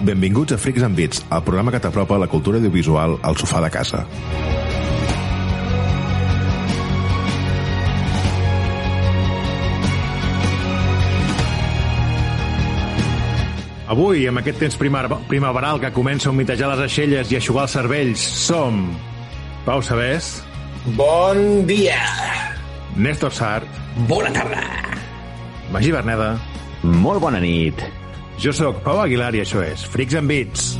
Benvinguts a Freaks and Beats, el programa que t'apropa la cultura audiovisual al sofà de casa. Avui, amb aquest temps primar primaveral que comença a humitejar les aixelles i a aixugar els cervells, som Pau Sabés, Bon dia! Néstor Sart, Bona tarda! Magí Berneda, Molt bona nit. Jo sóc Pau Aguilar i això és Freaks and Beats.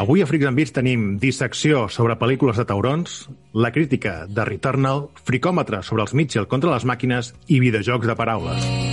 Avui a Freaks and Beats tenim dissecció sobre pel·lícules de taurons, la crítica de Returnal, fricòmetre sobre els Mitchell contra les màquines i videojocs de paraules.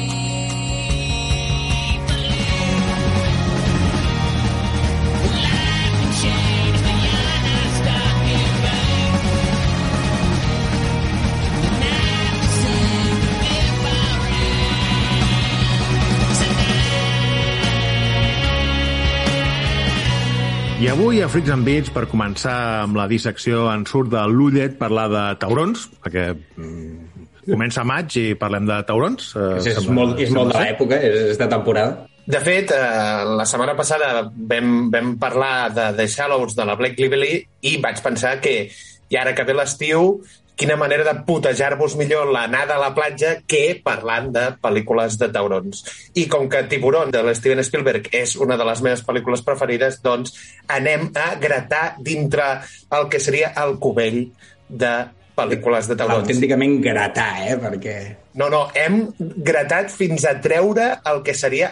I avui a Freaks and Beats, per començar amb la dissecció, en surt de l'Ullet parlar de taurons, perquè mm, comença maig i parlem de taurons. eh, És, és, sembla- molt, és molt de l'època, és, és de temporada. De fet, eh, la setmana passada vam, vam parlar de The Shallows de la Blake Lively i vaig pensar que, i ara que ve l'estiu, quina manera de putejar-vos millor l'anada a la platja que parlant de pel·lícules de taurons. I com que Tiburón de l'Steven Spielberg és una de les meves pel·lícules preferides, doncs anem a gratar dintre el que seria el cubell de pel·lícules de taurons. Autènticament gratar, eh? Perquè No, no, hem gratat fins a treure el que seria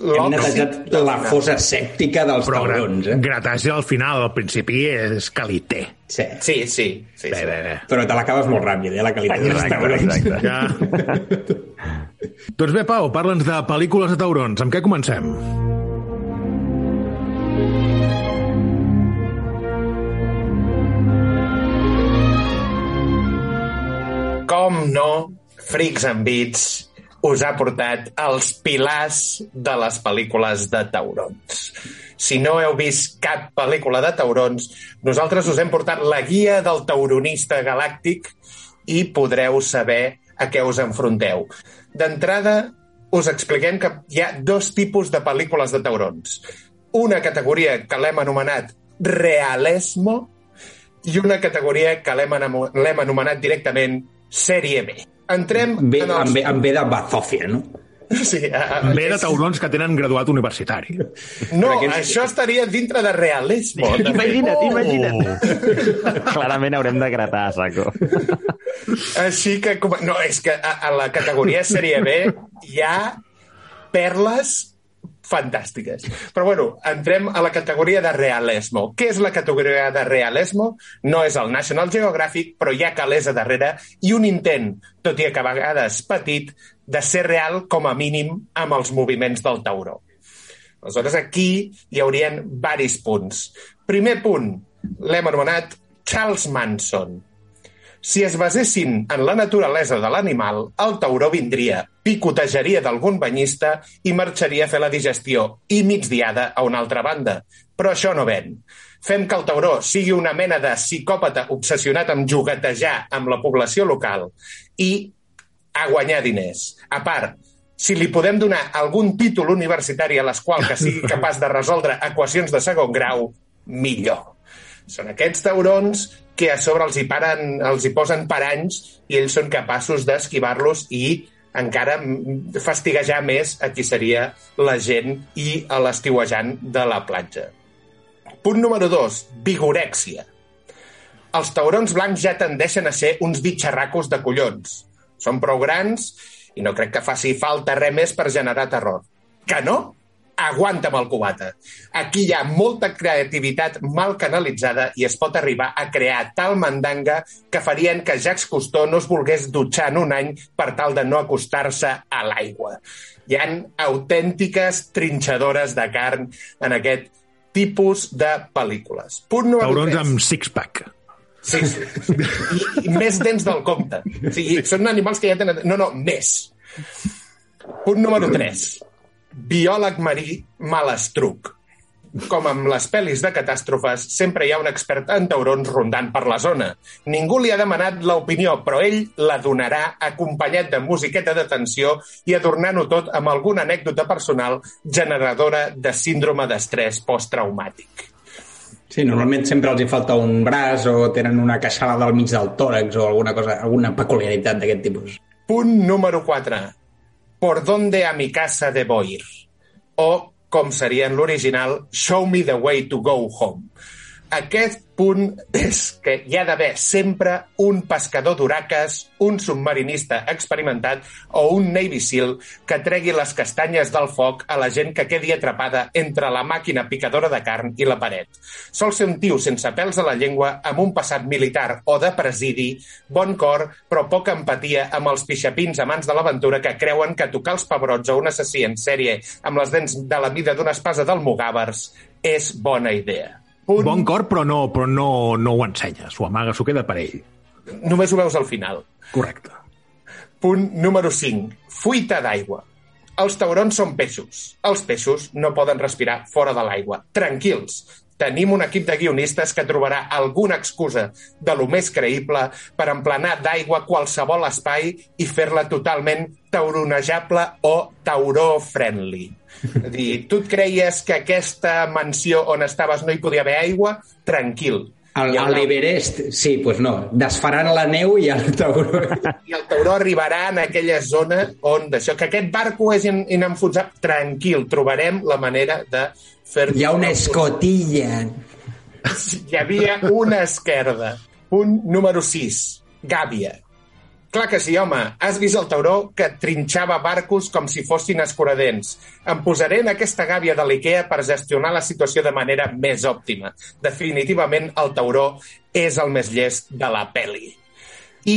hem netejat del la final. fosa sèptica dels Però taurons, eh? gratar-se al final, al principi, és calité. Sí. Sí, sí. sí, Bé, sí. bé, bé. Però te l'acabes molt ràpid, eh, la qualitat dels Exacte, taurons. exacte. Ja. doncs bé, Pau, parla'ns de pel·lícules de taurons. Amb què comencem? Com no, Freaks and Beats us ha portat els pilars de les pel·lícules de taurons. Si no heu vist cap pel·lícula de taurons, nosaltres us hem portat la guia del tauronista galàctic i podreu saber a què us enfronteu. D'entrada, us expliquem que hi ha dos tipus de pel·lícules de taurons. Una categoria que l'hem anomenat realesmo i una categoria que l'hem anomenat directament sèrie B. Entrem Ve, en els... en, ve, en ve de Bazofia, no? Sí, a, Ve de taurons que tenen graduat universitari. No, Aquests- això estaria dintre de realismo. de fet. Imagina't, imagina't. Clarament haurem de gratar, saco. Així que... com- No, és que a, a la categoria sèrie B hi ha perles fantàstiques. Però bueno, entrem a la categoria de realismo. Què és la categoria de realismo? No és el National Geographic, però hi ha calés a darrere i un intent, tot i que a vegades petit, de ser real com a mínim amb els moviments del tauró. Aleshores, aquí hi haurien varis punts. Primer punt, l'hem anomenat Charles Manson. Si es basessin en la naturalesa de l'animal, el tauró vindria, picotejaria d'algun banyista i marxaria a fer la digestió i migdiada a una altra banda. Però això no ven. Fem que el tauró sigui una mena de psicòpata obsessionat amb juguetejar amb la població local i a guanyar diners. A part, si li podem donar algun títol universitari a l'esqual que sigui capaç de resoldre equacions de segon grau, millor. Són aquests taurons que a sobre els hi, paren, els hi posen paranys i ells són capaços d'esquivar-los i encara fastiguejar més a qui seria la gent i a l'estiuejant de la platja. Punt número dos, vigorèxia. Els taurons blancs ja tendeixen a ser uns bitxarracos de collons. Són prou grans i no crec que faci falta res més per generar terror. Que no? Aguanta'm el cubata. Aquí hi ha molta creativitat mal canalitzada i es pot arribar a crear tal mandanga que farien que Jacques Cousteau no es volgués dutxar en un any per tal de no acostar-se a l'aigua. Hi han autèntiques trinxadores de carn en aquest tipus de pel·lícules. Punt número Taurons amb six-pack. Sí, sí. I, I més dents del compte. O sigui, són animals que ja tenen... No, no, més. Punt número 3. Biòleg marí malastruc. com amb les pel·lis de catàstrofes, sempre hi ha un expert en taurons rondant per la zona. Ningú li ha demanat l'opinió, però ell la donarà acompanyat de musiqueta de tensió i adornant-ho tot amb alguna anècdota personal generadora de síndrome d'estrès posttraumàtic. Sí, normalment sempre els hi falta un braç o tenen una queixalada al mig del tòrax o alguna cosa, alguna peculiaritat d'aquest tipus. Punt número 4. Por donde a mi casa debo ir? O, com seria en l'original, Show me the way to go home. Aquest punt és que hi ha d'haver sempre un pescador d'uraques, un submarinista experimentat o un Navy SEAL que tregui les castanyes del foc a la gent que quedi atrapada entre la màquina picadora de carn i la paret. Sol ser un tio sense pèls a la llengua, amb un passat militar o de presidi, bon cor, però poca empatia amb els pixapins amants de l'aventura que creuen que tocar els pebrots a un assassí en sèrie amb les dents de la mida d'una espasa d'almogàvers és bona idea. Punt... Bon cor, però no, però no, no ho ensenya. S'ho amaga, s'ho queda per ell. Només ho veus al final. Correcte. Punt número 5. Fuita d'aigua. Els taurons són peixos. Els peixos no poden respirar fora de l'aigua. Tranquils. Tenim un equip de guionistes que trobarà alguna excusa de lo més creïble per emplenar d'aigua qualsevol espai i fer-la totalment tauronejable o tauró-friendly. És dir, tu et creies que aquesta mansió on estaves no hi podia haver aigua? Tranquil. Al, a l'Everest, sí, doncs pues no. Desfaran la neu i el tauró... i el tauró arribarà en aquella zona on d'això, que aquest barco és in, inenfonsable, tranquil, trobarem la manera de fer Hi ha una escotilla. Hi havia una esquerda. Punt número 6. Gàbia. Clar que sí, home. Has vist el tauró que trinxava barcos com si fossin escuradents. Em posaré en aquesta gàbia de l'IKEA per gestionar la situació de manera més òptima. Definitivament, el tauró és el més llest de la peli. I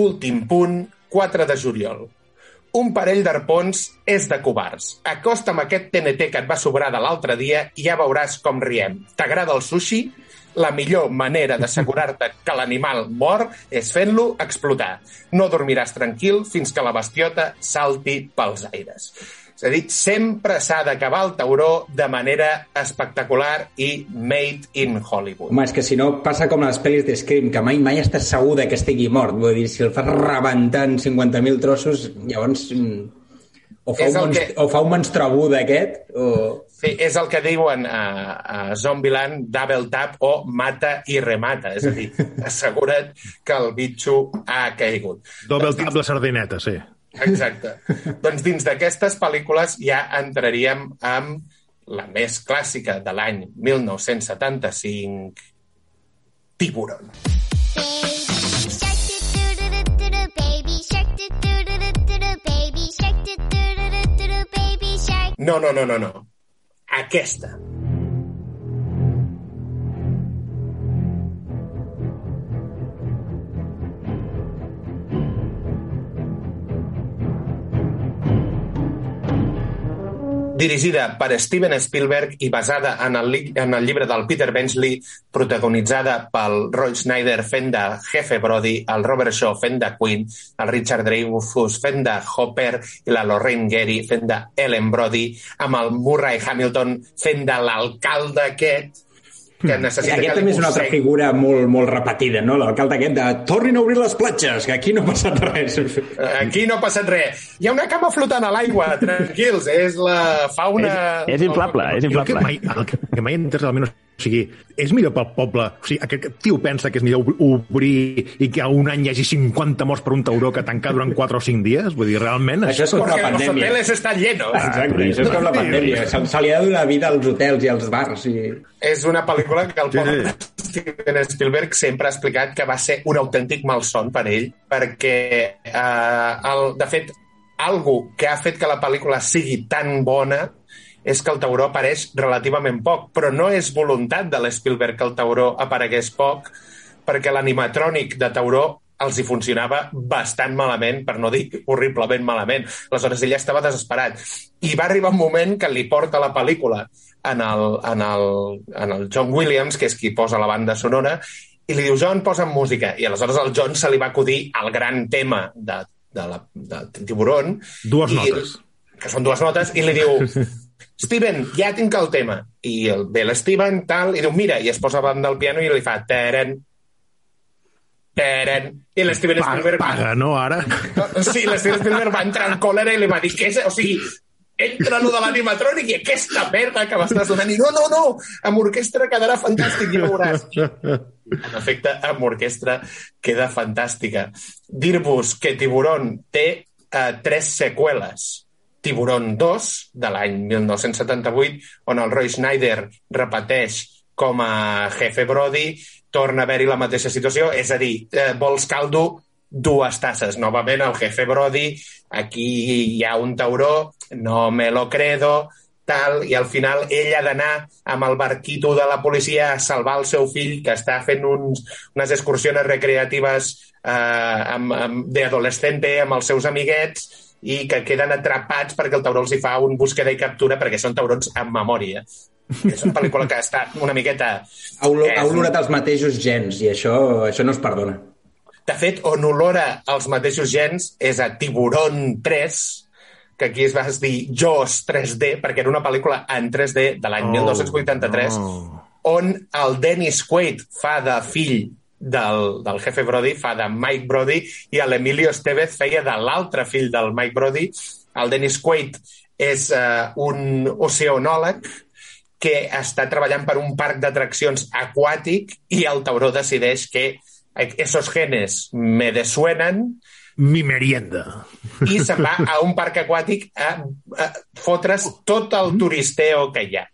últim punt, 4 de juliol. Un parell d'arpons és de covards. Acosta'm aquest TNT que et va sobrar de l'altre dia i ja veuràs com riem. T'agrada el sushi? La millor manera d'assegurar-te que l'animal mor és fent-lo explotar. No dormiràs tranquil fins que la bestiota salti pels aires. És a dir, sempre s'ha d'acabar el tauró de manera espectacular i made in Hollywood. Home, és que si no passa com les pel·lis de Scream, que mai mai estàs segur que estigui mort. Vull dir, si el fas rebentar en 50.000 trossos, llavors... O fa, És un que- o fa un monstrabú d'aquest, o... Sí, és el que diuen a, a Zombieland Double Tap o mata i remata. És a dir, assegura't que el bitxo ha caigut. Doble tap la sardineta, sí. Exacte. doncs dins d'aquestes pel·lícules ja entraríem amb la més clàssica de l'any 1975, Tiburon. Baby No, no, no, no, no. Aquesta. Dirigida per Steven Spielberg i basada en el, en el llibre del Peter Benchley, protagonitzada pel Roy Schneider fent de Jefe Brody, el Robert Shaw fent de Queen, el Richard Dreyfuss fent de Hopper i la Lorraine Gary fent de Ellen Brody, amb el Murray Hamilton fent de l'alcalde aquest, que necessita Aquest que també és una altra figura molt, molt repetida, no? L'alcalde aquest de tornin a obrir les platges, que aquí no ha passat res. Aquí no ha passat res. Hi ha una cama flotant a l'aigua, tranquils, és la fauna... És, és inflable, és Jo el que inflable. mai, el que, mai he entès realment, o sigui, és millor pel poble, o sigui, aquest tio pensa que és millor ob- obrir i que a un any hi hagi 50 morts per un tauró que tancar durant 4 o 5 dies? Vull dir, realment... Això és com la pandèmia. hoteles estan llenos. Exacte, això és com la pandèmia. Se, se li ha de donar vida als hotels i als bars. I... És una pel·lícula que el Sí, pobre Steven Spielberg sempre ha explicat que va ser un autèntic malson per ell, perquè, eh, el, de fet, algo que ha fet que la pel·lícula sigui tan bona és que el tauró apareix relativament poc, però no és voluntat de l'Spielberg que el tauró aparegués poc, perquè l'animatrònic de tauró els hi funcionava bastant malament, per no dir horriblement malament. Aleshores, ell estava desesperat. I va arribar un moment que li porta la pel·lícula en el, en el, en el John Williams, que és qui posa la banda sonora, i li diu, John, posa música. I aleshores al John se li va acudir el gran tema de, de, la, de Tiburon. Dues i, notes. Que són dues notes, i li diu, Steven, ja tinc el tema. I el, ve l'Steven, tal, i diu, mira, i es posa davant del piano i li fa teren, teren, i l'Steven Spielberg... paga, no, ara? Sí, l'Steven Spielberg va entrar en còlera i li va dir, què és? O sigui, entra lo de l'animatrònic i aquesta merda que m'estàs donant. I no, no, no, amb orquestra quedarà fantàstic, ja ho veuràs. En efecte, amb orquestra queda fantàstica. Dir-vos que Tiburón té eh, tres seqüeles. Tiburón 2, de l'any 1978, on el Roy Schneider repeteix com a jefe Brody, torna a haver-hi la mateixa situació, és a dir, eh, vols caldo, dues tasses. Novament el jefe Brody, aquí hi ha un tauró, no me lo credo, tal, i al final ell ha d'anar amb el barquito de la policia a salvar el seu fill que està fent uns, unes excursiones recreatives eh, d'adolescente amb els seus amiguets i que queden atrapats perquè el tauró els hi fa un búsqueda i captura perquè són taurons amb memòria. És una pel·lícula que està una miqueta... Ha, olor, És ha olorat els mateixos gens i això, això no es perdona. De fet, on olora els mateixos gens és a Tiburón 3, que aquí es va dir Jaws 3D, perquè era una pel·lícula en 3D de l'any 1983, Oh. on el Dennis Quaid fa de fill del, del jefe Brody, fa de Mike Brody, i l'Emilio Estevez feia de l'altre fill del Mike Brody. El Dennis Quaid és uh, un oceanòleg que està treballant per un parc d'atraccions aquàtic i el tauró decideix que esos genes me desuenen Mi merienda. i se'n va a un parc aquàtic a, a fotre's tot el turisteo que hi ha.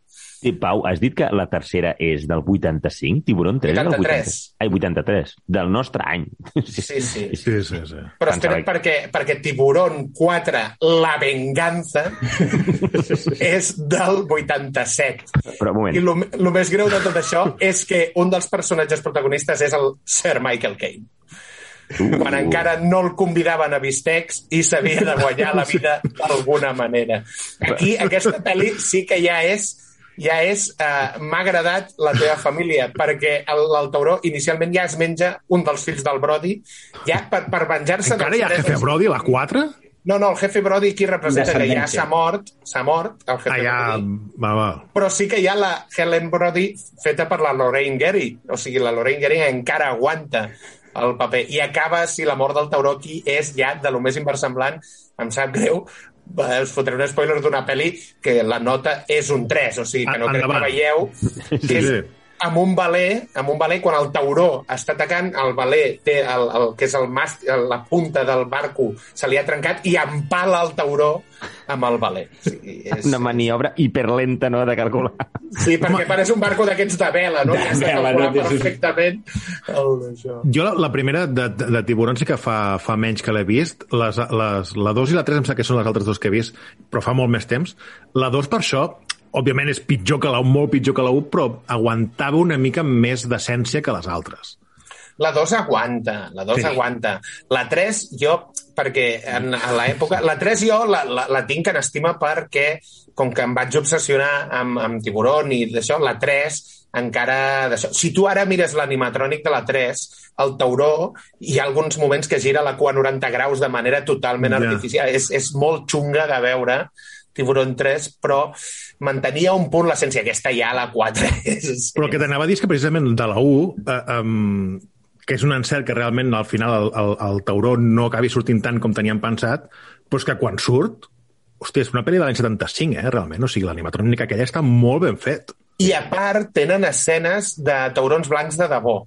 I, Pau, has dit que la tercera és del 85? Tiburón 3 és del 83. 80... Ai, 83. Del nostre any. Sí, sí. Sí, sí, sí. Però Pensava espera't, perquè, perquè Tiburón 4, La venganza, és del 87. Però, un moment, I el més greu de tot això és que un dels personatges protagonistes és el Sir Michael Caine. Quan encara no el convidaven a Bistecs i s'havia de guanyar la vida d'alguna manera. Aquí, aquesta pel·li sí que ja és ja és, uh, m'ha agradat la teva família, perquè el, el tauró inicialment ja es menja un dels fills del Brody, ja per, per venjar-se... Encara hi ha Jefe Brody, la 4? No, no, el jefe Brody aquí representa que ja s'ha mort, s'ha mort, el jefe Ah, ja... Brody Va, va. però sí que hi ha la Helen Brody feta per la Lorraine Gary. O sigui, la Lorraine Gary encara aguanta el paper. I acaba, si la mort del tauró aquí és ja de lo més inversemblant, em sap greu, us fotré un spoiler d'una pel·li que la nota és un 3, o sigui, que no crec que Endavant. veieu, que Sí, és sí. Amb un valer, amb un valer, quan el tauró està atacant, el valer té el, el, que és el mast, la punta del barco, se li ha trencat i empala el tauró amb el valer. O sigui, és... una maniobra hiperlenta, no?, de calcular. Sí, perquè pareix un barco d'aquests de vela, no? De està vela, no? perfectament el d'això. Jo la, la primera de, de, de Tiburón sí que fa, fa menys que l'he vist. Les, les, la 2 i la 3 em sembla que són les altres dues que he vist, però fa molt més temps. La 2 per això, òbviament és pitjor que la 1, molt pitjor que la 1, però aguantava una mica més d'essència que les altres. La 2 aguanta, la 2 Sí. aguanta. La 3, jo, perquè en, a l'època... La 3 jo la, la, la tinc en estima perquè, com que em vaig obsessionar amb, amb Tiburón i d'això, la 3 encara. Si tu ara mires l'animatrònic de la 3, el tauró, hi ha alguns moments que gira la cua a 90 graus de manera totalment Ja. artificial. És, és molt xunga de veure Tiburón 3, però mantenia un punt l'essència. Aquesta ja, la 4, és... Però que t'anava a dir que precisament de la 1, eh, um, que és un encert que realment al final el, el, el tauró no acabi sortint tant com teníem pensat, però és que quan surt, hòstia, és una pel·li de l'any 75, eh, realment. O sigui, l'animatrònica aquella està molt ben fet. I a part tenen escenes de taurons blancs de debò.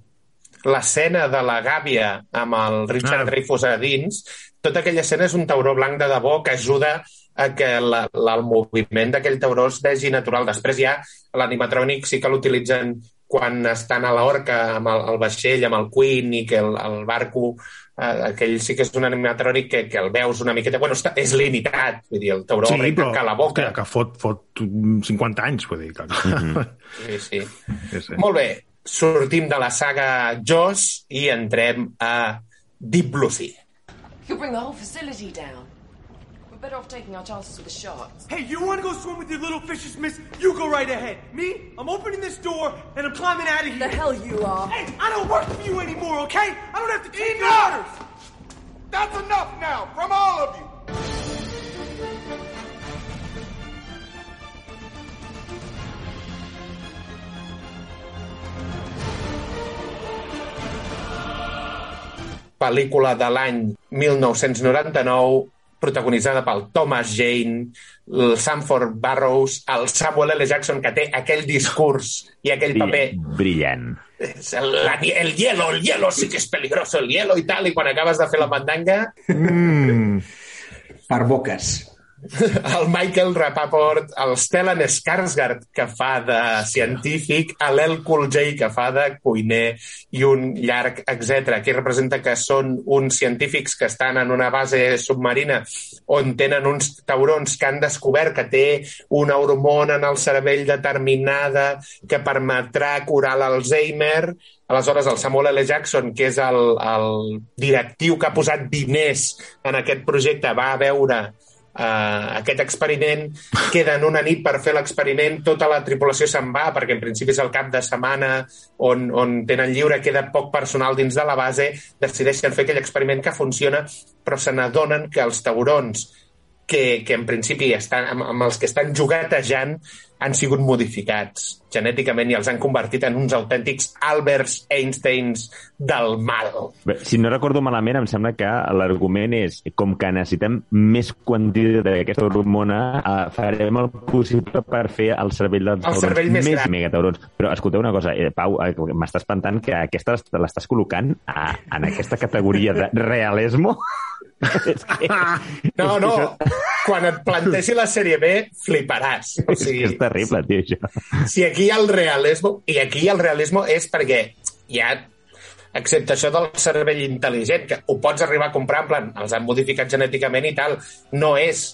L'escena de la gàbia amb el Richard Ah. Dreyfuss a dins, tota aquella escena és un tauró blanc de debò que ajuda a que la, la, el moviment d'aquell tauró es vegi natural. Després ja l'animatrònic sí que l'utilitzen quan estan a l'orca amb el, el vaixell, amb el Queen i que el, el barco eh, aquell sí que és un animatrònic que, que el veus una miqueta... Bueno, està, és limitat, vull dir, el tauró sí, però tanca la boca. hòstia, que fot, fot 50 anys, vull dir. Que... Mm -hmm. Sí, sí. sí, sí. Molt bé, sortim de la saga Jaws i entrem a Deep Blue Sea. You'll bring the whole facility down. Better off taking our chances with the sharks. Hey, you want to go swim with your little fishes, miss? You go right ahead. Me? I'm opening this door and I'm climbing out of here. The hell you are. Hey, I don't work for you anymore, okay? I don't have to keep your orders. That's enough now from all of you. pel·lícula de l'any 1999 protagonitzada pel Thomas Jane, el Sanford Barrows, el Samuel L. Jackson, que té aquell discurs i aquell paper Brillant. el, la, el hielo, el hielo sí que és peligroso, el hielo i tal, i quan acabes de fer la mandanga, Mm. Per boques. el Michael Rapaport, el Stellan Skarsgård, que fa de científic, l'El Cool J, que fa de cuiner, i un llarg, etc. Aquí representa que són uns científics que estan en una base submarina on tenen uns taurons que han descobert que té una hormona en el cervell determinada que permetrà curar l'Alzheimer. Aleshores, el Samuel L. Jackson, que és el, el directiu que ha posat diners en aquest projecte, va a veure uh, aquest experiment, queden una nit per fer l'experiment, tota la tripulació se'n va, perquè en principi és el cap de setmana on, on tenen lliure, queda poc personal dins de la base, decideixen fer aquell experiment que funciona, però se n'adonen que els taurons que, que en principi estan, amb, amb els que estan jugatejant han sigut modificats genèticament i els han convertit en uns autèntics Alberts Einsteins del mal. Bé, Si no recordo malament, em sembla que l'argument és com que necessitem més quantitat d'aquesta hormona, eh, farem el possible per fer el cervell dels El taurons cervell més gran. megataurons. Però escolteu una cosa, eh, Pau, eh, m'està espantant que aquesta l'est- l'estàs col·locant a, en aquesta categoria de realismo. és que, No, no, quan et plantegi la sèrie B, fliparàs. O sigui, terrible, tio, això. si aquí hi ha el realisme, i aquí el realisme és perquè hi ha excepte això del cervell intel·ligent, que ho pots arribar a comprar, en plan, els han modificat genèticament i tal, no és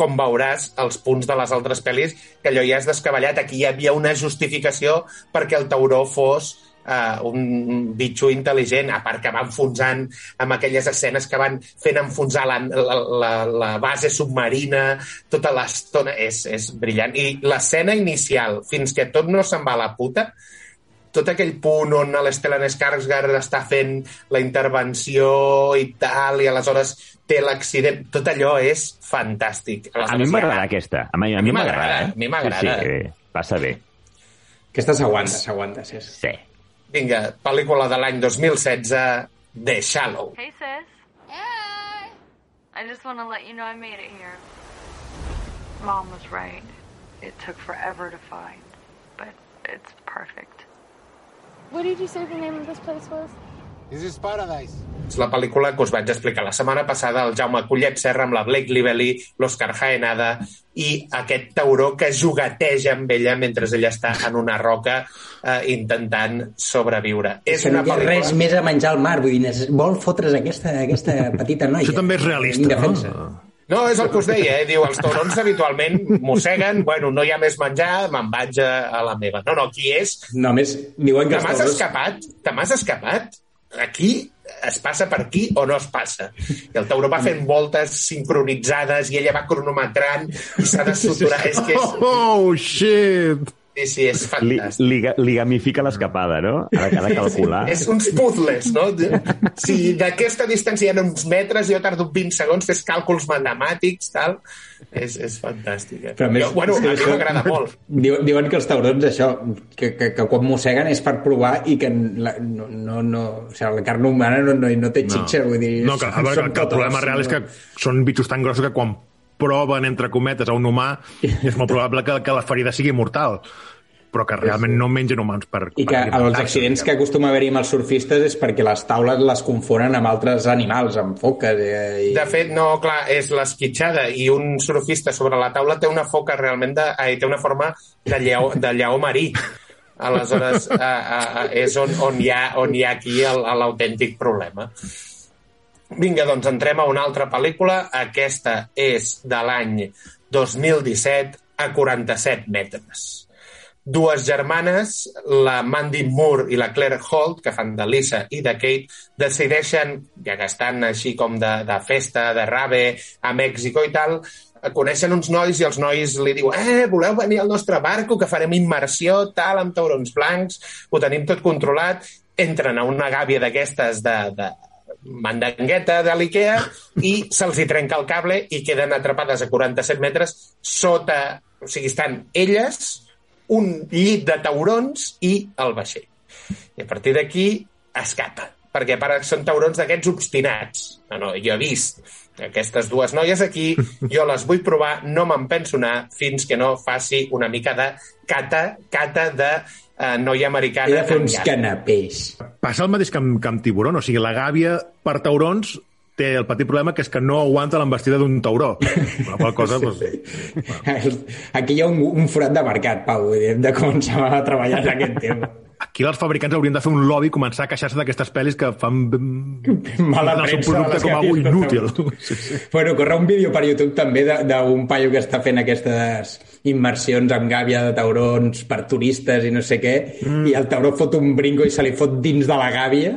com veuràs els punts de les altres pel·lis, que allò ja és descabellat. Aquí hi havia una justificació perquè el tauró fos uh, un bitxo intel·ligent, a part que va enfonsant amb aquelles escenes que van fent enfonsar la, la, la, la base submarina tota l'estona. És, és brillant. I l'escena inicial, fins que tot no se'n va a la puta, tot aquell punt on l'Stellan Skarsgård està fent la intervenció i tal, i aleshores té l'accident, tot allò és fantàstic. A mi Aleshores, m'agrada aquesta. A mi, a mi m'agrada, eh? a mi m'agrada. Sí, sí, passa bé. Aquesta s'aguanta, s'aguanta, sí. Sí. Vinga, pel·lícula de l'any 2016, The Shallow. Hey, sis. Hey! I just want to let you know I made it here. Mom was right. It took forever to find, but it's perfect. What did you say the name of this place was? This is paradise. És la pel·lícula que us vaig explicar la setmana passada, el Jaume Collet Serra amb la Blake Lively, l'Oscar Jaenada i aquest tauró que jugateja amb ella mentre ella està en una roca eh, intentant sobreviure. És que no una hi ha pel·lícula... res més a menjar al mar, vull dir, vol fotre's aquesta, aquesta petita noia. Això també és realista, Indefensa. no? No, és el que us deia, eh? Diu, els taurons habitualment mosseguen, bueno, no hi ha més menjar, me'n vaig a, a la meva. No, no, aquí és... Només diuen que Te m'has taurons... escapat? Te m'has escapat? Aquí es passa per aquí o no es passa. I el tauró va fent voltes sincronitzades i ella va cronometrant i s'ha de suturar. És que és, Oh, shit! Sí, sí, és Li, fantàstic. li, li gamifica l'escapada, no? Ha de, ha de calcular. És uns puzzles, no? Si d'aquesta distància hi ha uns metres, jo tardo 20 segons, fes càlculs matemàtics, tal. És, és fantàstic. Eh? Però a més, jo, bueno, que a mi això- m'agrada molt. Diu- Diuen que els taurons, això, que, que, que quan mosseguen és per provar i que la, no, no, no, o sigui, la carn humana no, no, no té xitxa, vull dir... No, que, a veure, són que, que el problema real és no? que són bitxos tan grossos que quan proven, entre cometes, a un humà, és molt probable que, que la ferida sigui mortal però que realment no mengen humans per... I que per els accidents que acostuma a haver-hi amb els surfistes és perquè les taules les confonen amb altres animals, amb foques... Eh, i... De fet, no, clar, és l'esquitxada i un surfista sobre la taula té una foca realment de... Ai, té una forma de lleó, de lleó marí. Aleshores, a, a, a, és on, on, hi ha, on hi ha aquí el- l'autèntic problema. Vinga, doncs entrem a una altra pel·lícula. Aquesta és de l'any 2017 a 47 metres. Dues germanes, la Mandy Moore i la Claire Holt, que fan de Lisa i de Kate, decideixen, ja que estan així com de, de festa, de rave, a Mèxico i tal, coneixen uns nois i els nois li diuen eh, voleu venir al nostre barco que farem immersió, tal, amb taurons blancs, ho tenim tot controlat, entren a una gàbia d'aquestes de, de mandangueta de l'IKEA i se'ls hi trenca el cable i queden atrapades a 47 metres sota, o sigui, estan elles, un llit de taurons i el vaixell. I a partir d'aquí escapa. perquè a part són taurons d'aquests obstinats. No, no, jo he vist aquestes dues noies aquí, jo les vull provar, no me'n penso anar fins que no faci una mica de cata, cata de eh, noia He americana. de fer uns canapés. Passa el mateix que amb, que amb tiburon, o sigui, la gàbia per taurons té el petit problema que és que no aguanta l'embestida d'un tauró. La qual cosa, doncs, Aquí hi ha un, un forat de mercat, Pau, hem de començar a treballar en aquest tema. aquí els fabricants haurien de fer un lobby i començar a queixar-se d'aquestes pel·lis que fan Mala el seu premsa producte de les com a inútil. Sí, sí. Bueno, corre un vídeo per YouTube també d'un paio que està fent aquestes immersions amb gàbia de taurons per turistes i no sé què, mm. i el tauró fot un brinco i se li fot dins de la gàbia.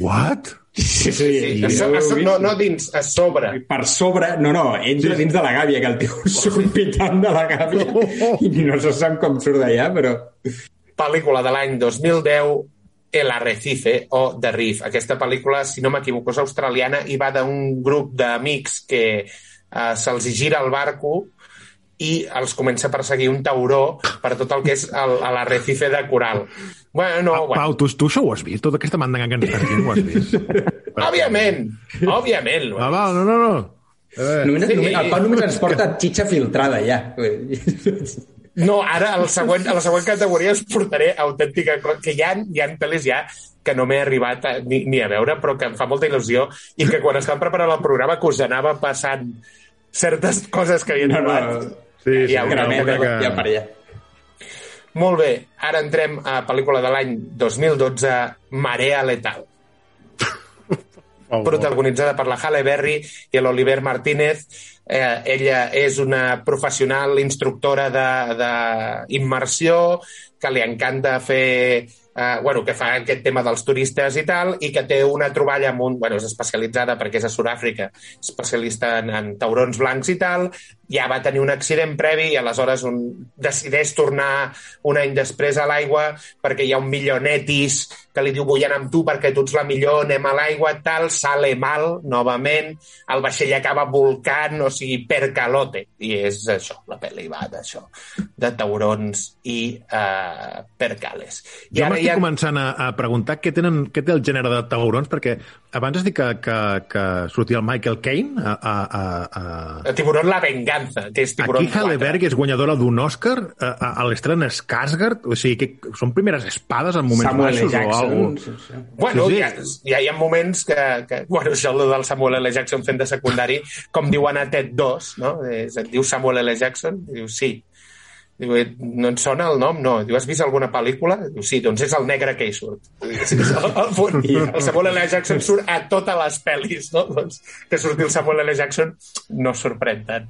What? Sí, sí, Sí, a so, a so, no, no dins, a sobre. Per sobre, no, no, entra dins de la gàbia, que el tio surt pitant de la gàbia i no se sap com surt d'allà, però... pel·lícula de l'any 2010, El Arrecife, o The Reef. Aquesta pel·lícula, si no m'equivoco, és australiana i va d'un grup d'amics que eh, se'ls gira el barco i els comença a perseguir un tauró per tot el que és a l'arrecife de coral. Bueno, no, bueno. Pau, tu, tu això ho has vist? Tota aquesta mandanga que ens estàs dient, ho has vist? Òbviament, òbviament. Ah, va, no, no, no. Eh, Només, Sí. només, el Pau només ens porta xitxa filtrada, ja. No, ara al següent, a la següent categoria us portaré autèntica... Que hi ha, hi ha pel·lis ja que no m'he arribat a, ni, ni a veure, però que em fa molta il·lusió i que quan estàvem preparant el programa que us anava passant certes coses que havia No, no, trobat. Sí, sí, Ja ho una que- ja per allà. Molt bé, ara entrem a pel·lícula de l'any 2012, Marea Letal. Oh, protagonitzada per la Halle Berry i l'Oliver Martínez. Eh, ella és una professional instructora d'immersió que li encanta fer eh, bueno, que fa aquest tema dels turistes i tal, i que té una troballa amb un... Bueno, és especialitzada perquè és a Sud-àfrica, especialista en, en taurons blancs i tal, ja va tenir un accident previ i aleshores un, decideix tornar un any després a l'aigua perquè hi ha un millonetis que li diu vull anar amb tu perquè tu ets la millor, anem a l'aigua, tal, sale mal, novament, el vaixell acaba volcant, o sigui, per calote. I és això, la pel·li va d'això, de taurons i uh, percales. I Jo m'estic ha- començant a, a preguntar què, tenen, què té el gènere de taurons, perquè abans has dit que, que, que sortia el Michael Caine a, a, a, a... El tiburón La Venganza, que és tiburón Aquí Halle 4. Berry és guanyadora d'un Òscar a, a, a l'estrena Skarsgård, o sigui, que són primeres espades en moments Samuel baixos o Jackson. alguna sí, sí. Bueno, Sí, sí. Hi, ha, hi ha moments que, que... Bueno, això el del Samuel L. Jackson fent de secundari, com diuen a TED 2, no? És, et diu Samuel L. Jackson? Diu, sí. Diu, "Eh, no et sona el nom? No. Diu, has vist alguna pel·lícula? Diu, sí, doncs és el negre que hi surt. El, punt. el Samuel L. Jackson surt a totes les pel·lis, no? Doncs que surti el Samuel L. Jackson no sorprèn tant.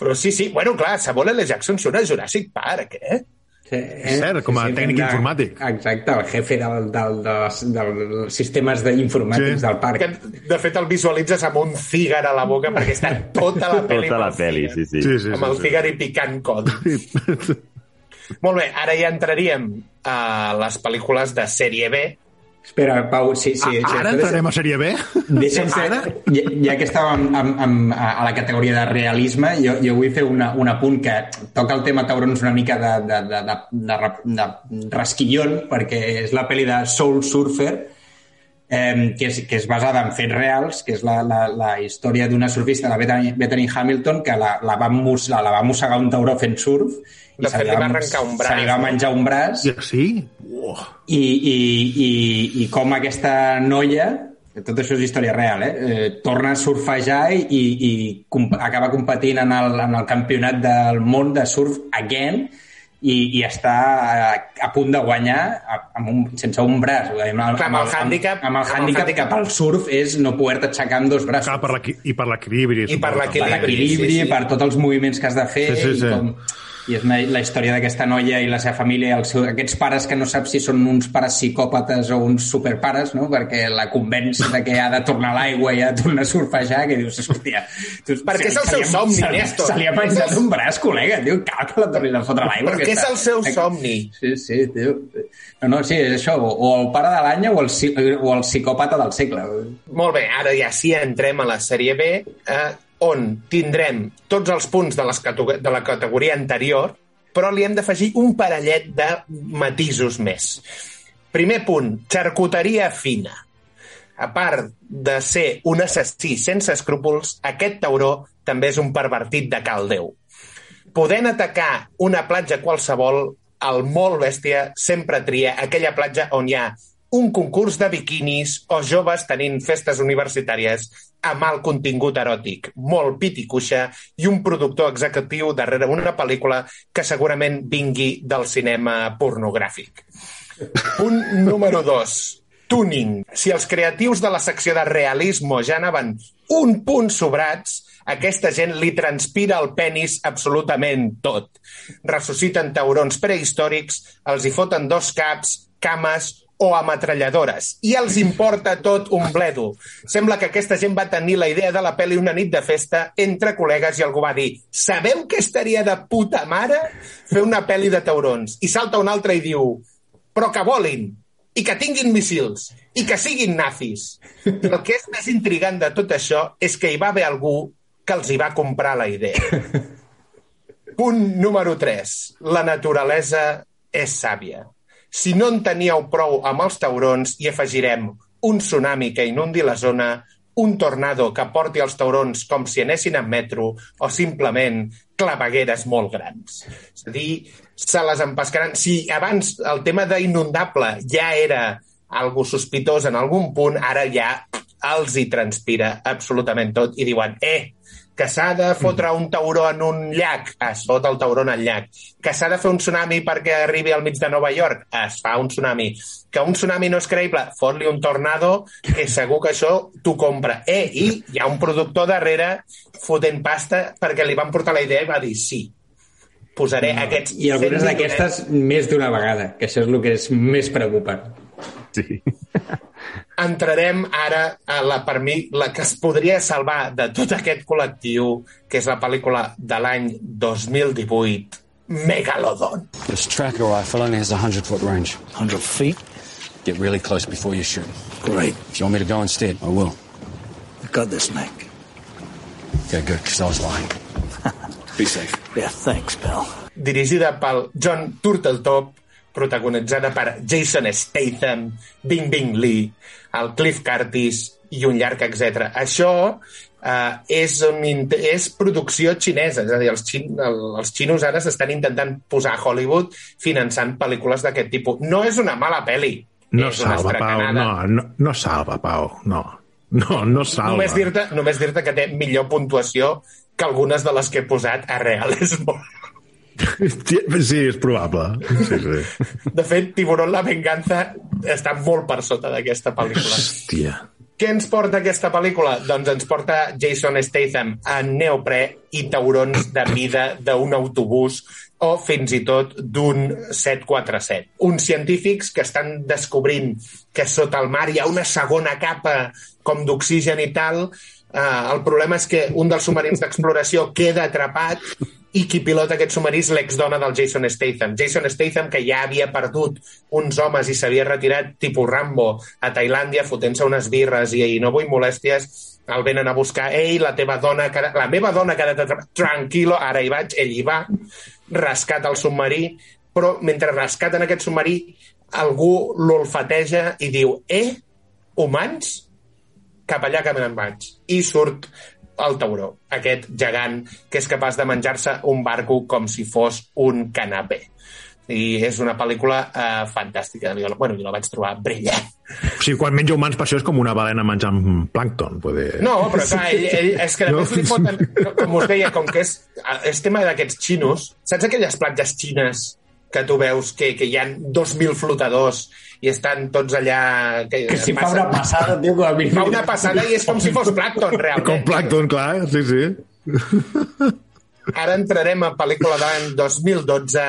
Però sí, sí, bueno, clar, Samuel L. Jackson surt a Jurassic Park, eh? Sí, eh? cert, com a tècnic de- informàtic. Exacte, el jefe del, del, dels, dels sistemes d'informàtics Sí. del parc. Que, de fet, el visualitzes amb un cígar a la boca perquè està tota la pel·li Tota la pel·li, sí, sí. Sí, sí, amb el sí, sí. cígar i picant codi. Molt bé, ara ja entraríem a les pel·lícules de sèrie B. Espera, Pau, sí, sí. sí Ara entrarem a sèrie B? Deixa'm fer, Ara? ja, ja que estàvem amb, amb, a a la categoria de realisme, jo, jo vull fer una, un apunt que toca el tema taurons una mica de, de, de, de, de, de, de rasquillon, perquè és la pel·li de Soul Surfer, eh, que, és, que és basada en fets reals, que és la, la, la història d'una surfista, la Bethany, Bethany Hamilton, que la, la, va mus, la, la va mossegar un tauró fent surf, De se fet, li va arrencar un braç, Se li va menjar un braç, Ja, sí? Oh. i, i, i, i com aquesta noia tot això és història real, eh? eh torna a surfejar i, i, i com, acaba competint en el, en el campionat del món de surf again i, i està a, a punt de guanyar amb un, sense un braç. Amb el, amb el hàndicap- amb, amb el amb el hàndicap que hàndicap- pel surf és no poder-te aixecar amb dos braços. Clar, per I per l'equilibri. I per suposo, l'equilibri. per l'equilibri, sí, sí. per tots els moviments que has de fer Sí, sí, sí. i com i és una, la història d'aquesta noia i la seva família, el seu, aquests pares que no saps si són uns pares psicòpates o uns superpares, no? perquè la convenç de que ha de tornar a l'aigua i ha de tornar a surfejar, que dius, hòstia... Tu, Perquè és el se seu somni, se Néstor. Se li ha menjat un braç, col·lega, tio, cal que la tornis a fotre a l'aigua. Perquè és el seu somni. Sí, sí, tio. No, no, sí, és això, o, el pare de l'any o, el, o el psicòpata del segle. Molt bé, ara ja sí entrem a la sèrie B, eh, on tindrem tots els punts de, les de la categoria anterior, però li hem d'afegir un parellet de matisos més. Primer punt, xarcuteria fina. a part de ser un assassí sense escrúpols, aquest tauró també és un pervertit de caldeu. Podent atacar una platja qualsevol, el molt bèstia sempre tria aquella platja on hi ha un concurs de biquinis o joves tenint festes universitàries amb alt contingut eròtic, molt pit i cuixa i un productor executiu darrere una pel·lícula que segurament vingui del cinema pornogràfic. Punt número 2. Tuning. Si els creatius de la secció de realismo ja anaven un punt sobrats, aquesta gent li transpira el penis absolutament tot. Ressusciten taurons prehistòrics, els hi foten dos caps, cames o ametralladores. I els importa tot un bledo. Sembla que aquesta gent va tenir la idea de la pel·li una nit de festa entre col·legues i algú va dir sabeu que estaria de puta mare fer una pel·li de taurons? I salta un altre i diu però que volin, i que tinguin missils, i que siguin nazis. El que és més intrigant de tot això és que hi va haver algú que els hi va comprar la idea. Punt número 3. La naturalesa és sàvia. Si no en teníeu prou amb els taurons, hi afegirem un tsunami que inundi la zona, un tornado que porti els taurons com si anessin en metro o simplement clavegueres molt grans. És a dir, se les empescaran. Si abans el tema d'inundable ja era algo sospitós en algun punt, ara ja els hi transpira absolutament tot i diuen, eh, que s'ha de fotre un tauró en un llac, es fot el tauró en el llac. Que s'ha de fer un tsunami perquè arribi al mig de Nova York, es fa un tsunami. Que un tsunami no és creïble, fot-li un tornado, que segur que això t'ho compra. Eh, i hi ha un productor darrere fotent pasta perquè li van portar la idea i va dir sí, posaré no. aquests... I algunes 100 d'aquestes més d'una vegada, que això és el que és més preocupant. Sí. Entrarem ara a la, per mi, la que es podria salvar de tot aquest col·lectiu, que és la pel·lícula de l'any 2018, Megalodon. This tracker rifle only has a 100 foot range. 100 feet? Get really close before you shoot. Great. If you want me to go instead, I will. You got this, Nick. Okay, good, because I was lying. Be safe. Yeah, thanks, pal. dirigida pel John Turteltaub, protagonitzada per Jason Statham, Bing Bing Lee, el Cliff Curtis i un llarg etc. Això eh, és, un, és producció xinesa, és a dir, els, xin, el, els xinos ara s'estan intentant posar a Hollywood finançant pel·lícules d'aquest tipus. No és una mala pel·li, No salva, Pau. No, no, no salva, Pau. No. No, no salva. Només dir-te només dir que té millor puntuació que algunes de les que he posat a Realismo. Sí, és probable. Sí, sí. De fet, Tiburón la venganza està molt per sota d'aquesta pel·lícula. Hòstia. Què ens porta aquesta pel·lícula? Doncs ens porta Jason Statham en neoprè i taurons de mida d'un autobús o fins i tot d'un 747. Uns científics que estan descobrint que sota el mar hi ha una segona capa com d'oxigen i tal. Uh, el problema és que un dels submarins d'exploració queda atrapat i qui pilota aquest submarí és l'exdona del Jason Statham. Jason Statham, que ja havia perdut uns homes i s'havia retirat tipus Rambo a Tailàndia fotent-se unes birres i, i no vull molèsties, el venen a buscar. Ei, la teva dona, la meva dona ha quedat atrapada. Tranquilo, ara hi vaig, ell hi va, rescata el submarí, però mentre rescaten aquest submarí, algú l'olfateja i diu, eh, humans? cap allà que me'n vaig. I surt el tauró, aquest gegant que és capaç de menjar-se un barco com si fos un canapé. I és una pel·lícula eh, fantàstica. Jo, bueno, jo la vaig trobar brillant. O sigui, quan menja humans, per això és com una balena menjant plàncton. Poder... No, però clar, ell, ell, és que No. li foten, com us deia, com que és, és tema d'aquests xinos, saps aquelles platges xines que tu veus que, que hi ha 2.000 flotadors i estan tots allà... Que, Que si fa una passada, com a mínim... Fa una passada i és com si fos plàncton, realment. Com plàncton, clar, sí, sí. Ara entrarem a pel·lícula de l'any 2012,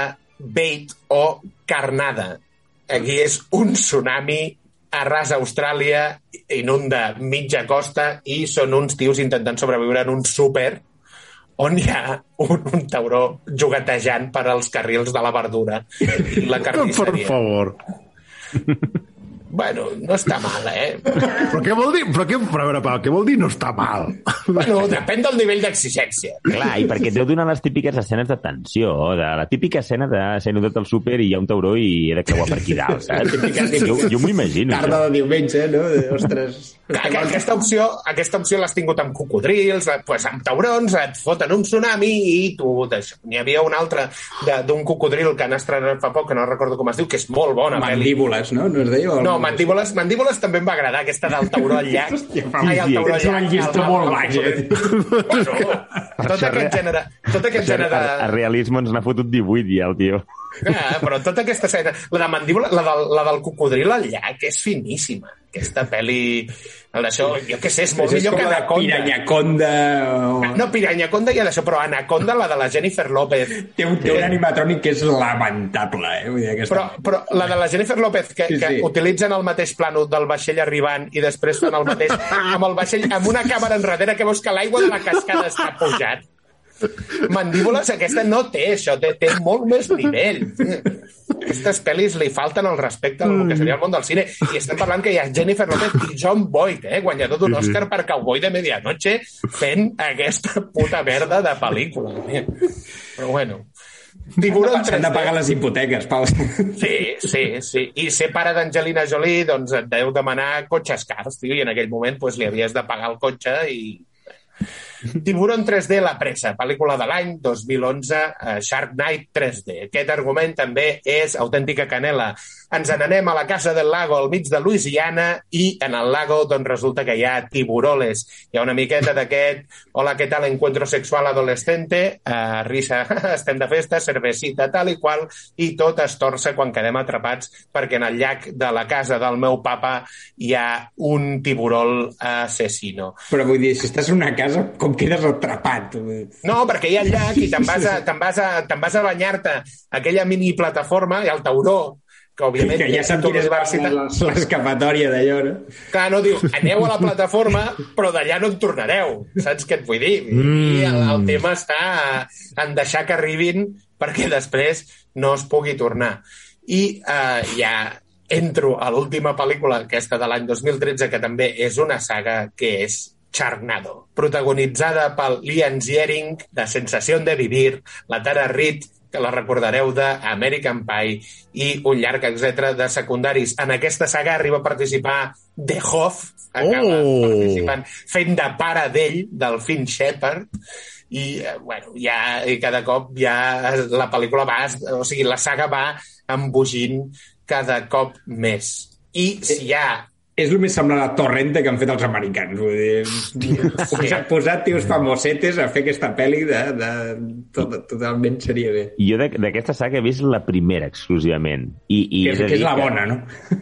Bait o Carnada. Aquí és un tsunami arrasa Austràlia, inunda mitja costa i són uns tios intentant sobreviure en un súper on hi ha un, un tauró juguetejant per als carrils de la verdura i la Per carnisseria. favor. Bueno, no està mal, eh? Però què vol dir? Però, què, però veure, Pau, què vol dir no està mal? Bueno, depèn del nivell d'exigència. Clar, i perquè et deu donar les típiques escenes de tensió, de la típica escena de ser notat al súper i hi ha un tauró i he de creuar per aquí dalt, saps? Jo, jo m'ho imagino. Tarda de diumenge, no? Ostres. Aquesta opció, aquesta opció l'has tingut amb cocodrils, eh, pues amb taurons, et foten un tsunami i tu... N'hi havia un altre de- d'un cocodril que han estrenat fa poc, que no recordo com es diu, que és molt bona. Mandíbules, no? No es deia? No, mandíbules, mandíbules també em va agradar, aquesta del tauró al llac. Ai, el sí, tauró al llac. llistó el- molt el- baix, eh? Bueno, tot aquest re- gènere, tot aquest gènere a, a de... realisme ens n'ha fotut 18 ja, el tio. Ah, però tota aquesta escena, la de mandíbula, la del, la del cocodril al llac, és finíssima. Aquesta pel·li... El d'això, jo què sé, és molt és millor que com la Anaconda. Piranyaconda o... No, Piranyaconda i d'això, però Anaconda, la de la Jennifer López. Té un, té un animatrònic que és lamentable, eh? Vull dir, aquesta... Però, però la de la Jennifer López, que, Sí, que sí. utilitzen el mateix plano del vaixell arribant i després fan el mateix amb el vaixell, amb una càmera enrere que veus que l'aigua de la cascada està pujant. Mandíbules, aquesta no té això, té, té molt més nivell. Aquestes pel·lis li falten el respecte al que seria el món del cine. I estem parlant que hi ha Jennifer López i John Boyd, eh, guanyador d'un Òscar per Cowboy de Medianoche, fent aquesta puta merda de pel·lícula. Però bueno... Tiburón S'han de 3D. pagar les hipoteques, Pau. Sí, sí, sí. I ser pare d'Angelina Jolie, doncs et deu demanar cotxes cars, tio, i en aquell moment pues, li havies de pagar el cotxe i... Tiburón 3D, La pressa, pel·lícula de l'any 2011, eh, Shark Night 3D. Aquest argument també és autèntica canela. Ens n'anem a la Casa del Lago, al mig de Louisiana, i en el lago doncs, resulta que hi ha tiburoles. Hi ha una miqueta d'aquest hola, què tal, encuentro sexual adolescente, uh, risa, estem de festa, cervecita, tal i qual, i tot es torça quan quedem atrapats perquè en el llac de la casa del meu papa hi ha un tiburol assassino. Però vull dir, si estàs en una casa, com quedes atrapat? No, perquè hi ha el llac i te'n vas a, te'n vas a, te'n vas a banyar-te aquella mini plataforma i al tauró, que òbviament... Que ja sap quina és l'escapatòria d'allò, no? Clar, no, diu, aneu a la plataforma, però d'allà no en tornareu. Saps què et vull dir? I el, el tema està en deixar que arribin perquè després no es pugui tornar. I eh, ja entro a l'última pel·lícula, aquesta de l'any 2013, que també és una saga, que és Charnado, protagonitzada pel Liam Ziering, de Sensació de Vivir, la Tara Reid, que la recordareu de American Pie i un llarg, etc de secundaris. En aquesta saga arriba a participar The Hoff, acaba Oh! participant fent de pare d'ell, del Finn Shepard, i, eh, bueno, ja, i cada cop ja la pel·lícula va, o sigui, la saga va embogint cada cop més. I si hi ha És el més semblant a Torrente que han fet els americans. Vull dir, posar, posar tios famosetes a fer aquesta pel·li de, de, tot, totalment seria bé. Jo d'aquesta saga he vist la primera exclusivament. I, i Que és- de que és la bona, no?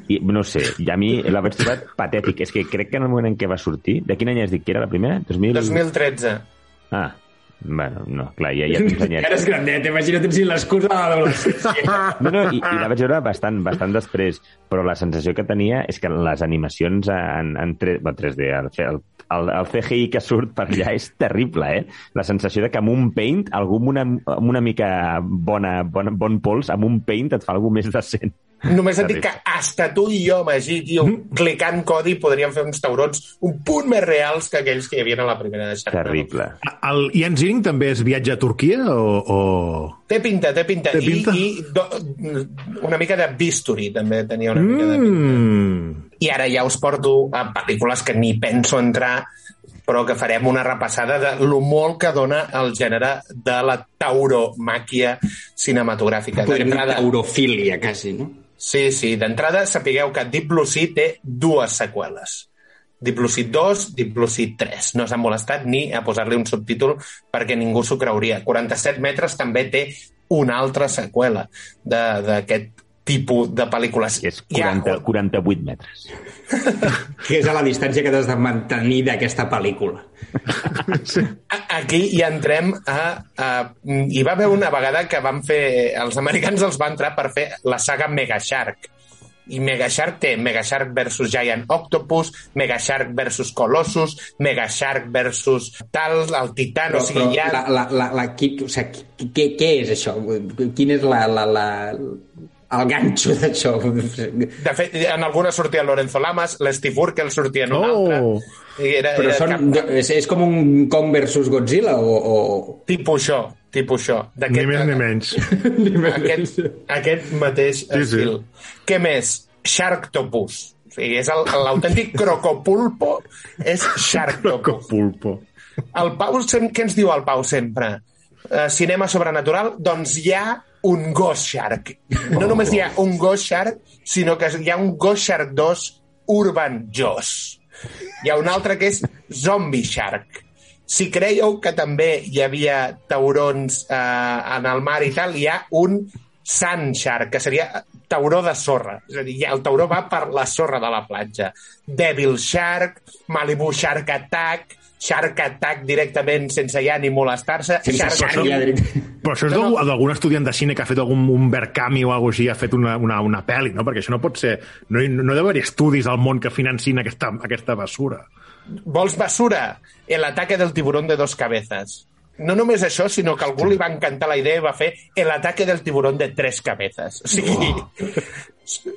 I, no sé, i a mi la vaig trobar patètic. És que crec que en el moment en què va sortir... De quin any has dit que era la primera? 2000... 2013. Ah, bueno, no, clar, ja, ja tens anyets. Ara és grandet, imagina't si l'excusa de l'adolescència. No, no, i, i la vaig veure bastant, bastant després, però la sensació que tenia és que les animacions en, en 3, bueno, 3D, el, el, el, el CGI que surt per allà és terrible, eh? La sensació de que amb un paint, algú amb una, amb una mica bona, bon, bon pols, amb un paint et fa alguna més decent. Només et dic que hasta tu i jo, Magí, tio, clicant codi podríem fer uns taurons un punt més reals que aquells que hi havia a la primera de Sharknado. Terrible. El Ian Ziering també es viatja a Turquia o... o... Té pinta, té pinta. Té pinta? I, i do, una mica de bisturi, també tenia una mica de pinta. Mm. I ara ja us porto a pel·lícules que ni penso entrar però que farem una repassada de lo molt que dona el gènere de la tauromàquia cinematogràfica. Podríem dir D'entrada- taurofília, quasi, no? Sí, sí. D'entrada, sapigueu que Sea té dues seqüeles. Sea 2, Deep Blue Sea 3. No s'han molestat ni a posar-li un subtítol perquè ningú s'ho creuria. 47 metres també té una altra seqüela d'aquest tipus de pel·lícules. És 40, 48 metres. Que és a la distància que has de mantenir d'aquesta pel·lícula. Aquí hi entrem a, a... Hi va haver una vegada que van fer... Els americans els van entrar per fer la saga Mega Shark. I Mega Shark té Mega Shark versus Giant Octopus, Mega Shark versus Colossus, Mega Shark versus tal, el Titan, Però, o sigui, però ja... la, la, la, la, qui, o sigui, què, què és això? Quina és la, la, la, el ganxo d'això. De fet, en alguna sortia Lorenzo Lamas, l'Steve Urkel sortia en una Oh! altra. I era, Però era són, és, és com un Kong versus Godzilla o... o... Tipus això, tipus això. Ni més ni menys. aquest, aquest mateix Sí, sí. estil. Què més? Sharktopus. O sigui, és el- l'autèntic crocopulpo, és Sharktopus. Pulpo. El Pau, què ens diu el Pau sempre? Uh, cinema sobrenatural? Doncs hi ha un Ghost Shark. No només hi ha un Ghost Shark, sinó que hi ha un Ghost Shark 2 Urban Joss. Hi ha un altre que és Zombie Shark. Si creieu que també hi havia taurons eh, en el mar i tal, hi ha un Sand Shark, que seria tauró de sorra. És a dir, el tauró va per la sorra de la platja. Devil Shark, Malibu Shark Attack, Shark Attack directament sense ja ni molestar-se. Shark ja direct. Però això és No, no. d'algun estudiant de cine que ha fet algun un Berkami o alguna així, ha fet una, una, una pel·li, no? Perquè això no pot ser... No, hi- no deu haver estudis al món que financin aquesta, aquesta basura. Vols basura? El ataque del tiburón de dos cabezas. No només això, sinó que a algú li va encantar la idea i va fer el ataque del tiburón de tres cabezas. O sigui,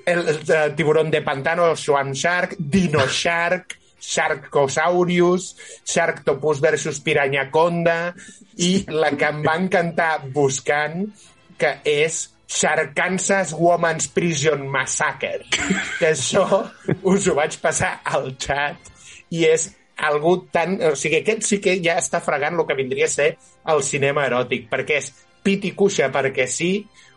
el, el, el tiburón de pantano, Swan Shark, Dino Shark, Sharkosaurus, Sharktopus versus Piranyaconda i la que em va encantar buscant, que és Sharkansas Woman's Prison Massacre. Que això us ho vaig passar al chat i és algú tan... O sigui, aquest sí que ja està fregant el que vindria a ser el cinema eròtic, perquè és pit i cuixa perquè sí,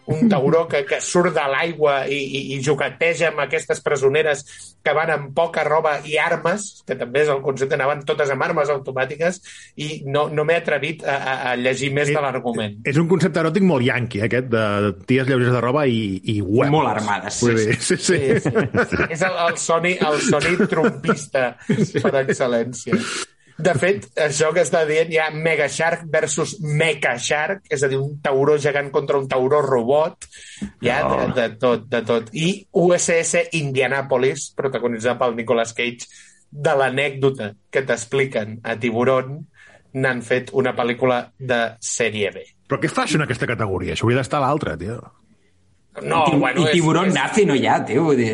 un tauró que, que surt de l'aigua i, i, i jugueteja amb aquestes presoneres que van amb poca roba i armes, que també és el concepte, anaven totes amb armes automàtiques, i no, no m'he atrevit a, a, a llegir més de l'argument. És un concepte eròtic molt yanqui, eh, aquest, de ties lleugers de roba i, i web. Molt armades, Vull sí, dir, sí, sí. Sí, sí. És el, el Sony, el Sony trompista per excel·lència. De fet, això que està dient hi ha Mega Shark versus Mecha Shark, és a dir, un tauró gegant contra un tauró robot, hi ha de, de tot, de tot. I USS Indianapolis, protagonitzat pel Nicolas Cage, de l'anècdota que t'expliquen a Tiburón, n'han fet una pel·lícula de sèrie B. Però què fa això en aquesta categoria? Això hauria d'estar a l'altra, tio. No, I, bueno, I tiburón és, és, nazi no hi ha, tio. Vull dir...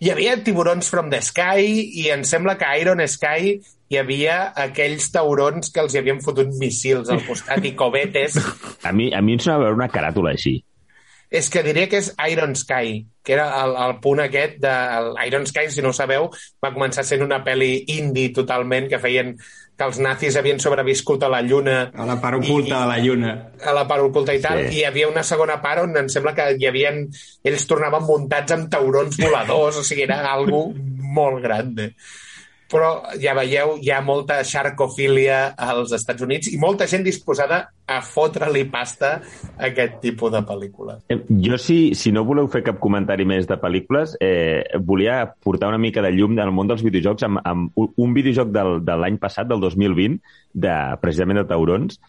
Hi havia tiburons from the sky i em sembla que Iron Sky hi havia aquells taurons que els hi havien fotut missils al costat i cobetes. A mi, a mi em sona veure una caràtula així. És que diria que és Iron Sky, que era el, el punt aquest de... Iron Sky, si no ho sabeu, va començar sent una pel·li indie totalment, que feien que els nazis havien sobreviscut a la Lluna A la part oculta de la lluna. a la part oculta i tal, Sí. i hi havia una segona part on em sembla que hi havien, ells tornaven muntats amb taurons voladors, o sigui, era algo molt grande. Però ja veieu, hi ha molta xarcofília als Estats Units i molta gent disposada a fotre-li pasta a aquest tipus de pel·lícules. Eh, Jo, si, si no voleu fer cap comentari més de pel·lícules, eh, volia portar una mica de llum del món dels videojocs amb, amb un- videojoc del, de l'any passat, del 2020, de, precisament de taurons,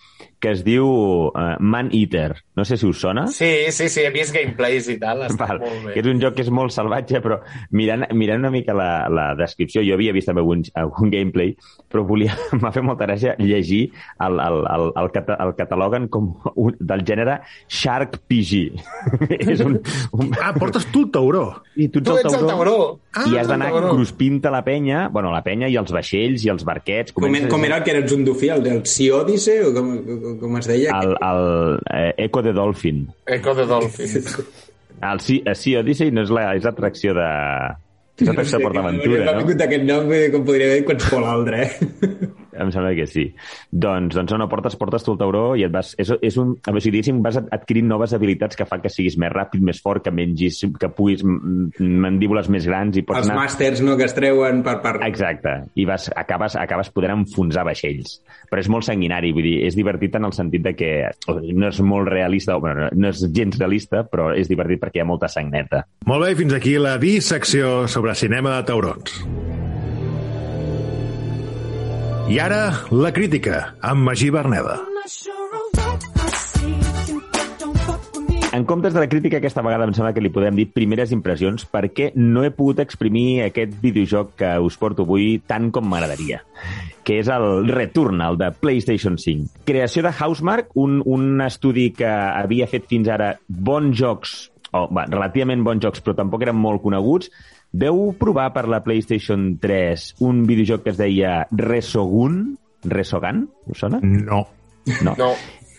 que es diu uh, Man Eater. No sé si us sona. Sí, sí, sí, he vist gameplays i tal, està Val, molt bé. que és un joc que és molt salvatge, però mirant, mirant una mica la, la descripció, jo havia vist també algun, algun gameplay, però volia, m'ha fet molta gràcia llegir el, el, el, el, cata, el cataloguen com un, del gènere Shark PG. és un, un... Ah, portes tu el tauró. I tu ets, Tu ets el tauró. Ah, I has d'anar el tauró. cruspint a la penya, bueno, la penya i els vaixells i els barquets. Com, Comences- com era el que eres un dofí, el del Sea Odyssey, o com, com- es deia? El, el eh, Echo de Dolphin. Echo the Dolphins. El Sea, el sea Odyssey no és la- és l'atracció de... És l'atracció de M'ha PortAventura, no? vingut aquest nom, com podria haver qualsevol altre, eh? Em sembla que sí. Doncs, doncs no, no, portes, portes tu el tauró i et vas... És, és un, a veure, si diguéssim, vas adquirint noves habilitats que fan que siguis més ràpid, més fort, que mengis, que puguis mandíbules més grans i pots Els anar... màsters, no?, que es treuen per... per... Exacte. I vas, acabes, acabes podent enfonsar vaixells. Però és molt sanguinari, vull dir, és divertit en el sentit de que no és molt realista, o, bueno, no és gens realista, però és divertit perquè hi ha molta sang neta. Molt bé, fins aquí la dissecció sobre cinema de taurons. I ara, la crítica, amb Magí Berneda. En comptes de la crítica, aquesta vegada em sembla que li podem dir primeres impressions perquè no he pogut exprimir aquest videojoc que us porto avui tant com m'agradaria, que és el Returnal de PlayStation 5. Creació de Housemark, un, un estudi que havia fet fins ara bons jocs o va, relativament bons jocs, però tampoc eren molt coneguts. Veu provar per la PlayStation 3 un videojoc que es deia Resogun? Resogan? Us sona? No. No. No.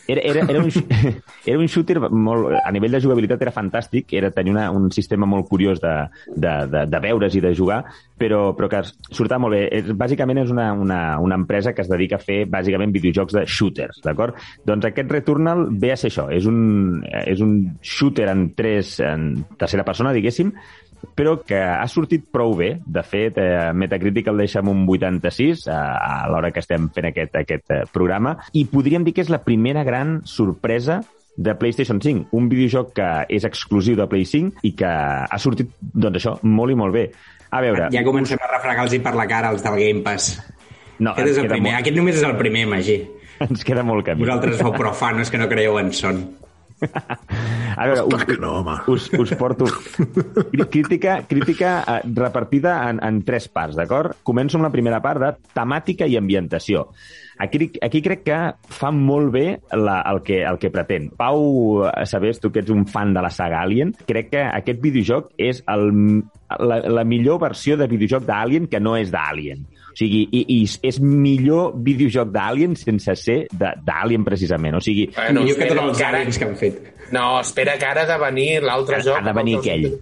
Era, era, era, un, era un shooter molt... A nivell de jugabilitat era fantàstic, era tenir una, un sistema molt curiós de, de, de, de veure's i de jugar, però, però que sortava molt bé. És, bàsicament és una, una, una empresa que es dedica a fer bàsicament videojocs de shooters, d'acord? Doncs aquest Returnal ve a ser això, és un, és un shooter en tres, en tercera persona, diguéssim, però que ha sortit prou bé. De fet, eh, Metacritic el deixa amb un 86 a, a l'hora que estem fent aquest, aquest eh, programa, i podríem dir que és la primera gran sorpresa de PlayStation 5, un videojoc que és exclusiu de Play 5 i que ha sortit, doncs això, molt i molt bé. A veure... Ja comencem a refregar-los per la cara els del Game Pass. No, Aquest, és el primer. molt- Aquest només és el primer, Magí. Ens queda molt camí. Vosaltres sou profanos que no creieu en son. A veure, us, que no, home. us, us porto crí- crítica, crítica eh, repartida en, en tres parts, d'acord? Començo amb la primera part de temàtica i ambientació. Aquí, aquí crec que fa molt bé la, el, que, el que pretén. Pau, eh, sabés, tu que ets un fan de la saga Alien, crec que aquest videojoc és el, la, la millor versió de videojoc d'Alien que no és d'Alien. O sigui, i, i és millor videojoc d'Alien sense ser de- d'Alien, precisament. O sigui, Bueno, Millor que tots els que ara- aliens que han fet. No, espera que ara ha de venir l'altre joc. ha de venir que aquell.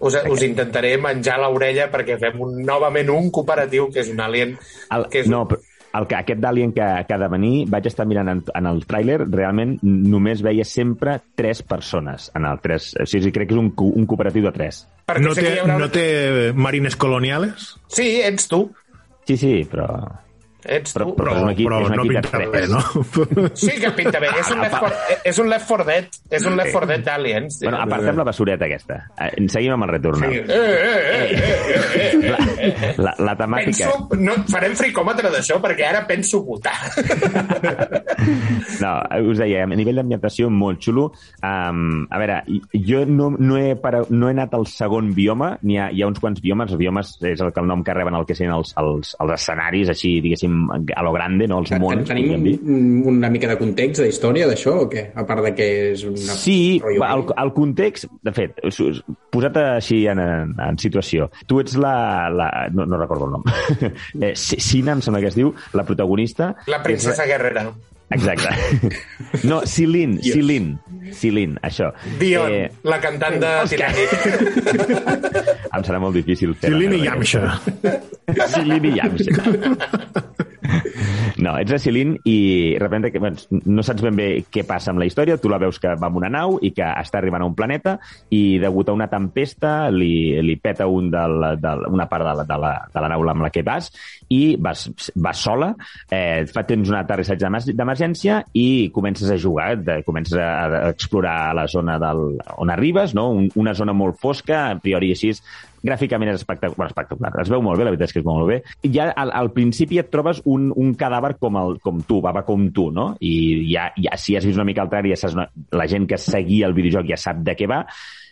Us, us intentaré menjar l'orella perquè fem un, novament un cooperatiu que és un alien. El, que és no, però el, que- aquest d'Alien que, que ha de venir, vaig estar mirant en, en el tràiler, realment només veia sempre tres persones en el tres. O sigui, crec que és un, un cooperatiu de tres. Perquè No té, haurà... no té marines coloniales? Sí, ets tu. Sí, sí, però... Ets Però, tu. però, és un equip, però és un no pinta bé, no? Sí que pinta bé. És un Left 4, és un Left 4 Dead. És un Left 4 Dead d'Aliens. Bueno, apartem la basureta aquesta. Eh, Seguim amb el retorn. Eh, eh, eh, eh, eh, eh, La, la, la temàtica... Penso, no, farem fricòmetre d'això perquè ara penso votar. No, us deia, a nivell d'ambientació, molt xulo. Um, a veure, jo no, no, he para, no he anat al segon bioma, n'hi ha, hi ha uns quants biomes, els biomes és el que el nom que reben el que serien els, els, els escenaris, així, diguéssim, a lo grande, no? els mons, Tenim dir. una mica de context de història d'això o què? A part de que és una... Sí, el, el context, de fet, posat així en, en, en situació, tu ets la... la no, no recordo el nom. eh, Sina, em sembla que es diu, la protagonista. La princesa guerrera. Exacte. No, Silin, Silin, Silin, això. Dion, Eh, la cantant de Titanic. em serà molt difícil fer Silin i Yamcha. Silin i Yamcha. No, ets a Silin i de repente que, bueno, no saps ben bé què passa amb la història, tu la veus que va amb una nau i que està arribant a un planeta i degut a una tempesta li, li peta un del, del, una part de la, de, la, de la nau amb la que vas i vas, vas sola, eh, fa, tens un aterrissatge d'emer- d'emergència i comences a jugar, de, comences a, a explorar la zona del, on arribes, no? Un, una zona molt fosca, a priori així, gràficament és espectacular, bueno, espectacular, es veu molt bé, la veritat és que es veu molt bé. I ja al, al principi et trobes un, un cadàver com, el, com tu, baba com tu, no? I ja, ja si has vist una mica el trailer, ja saps, una, la gent que seguia el videojoc ja sap de què va,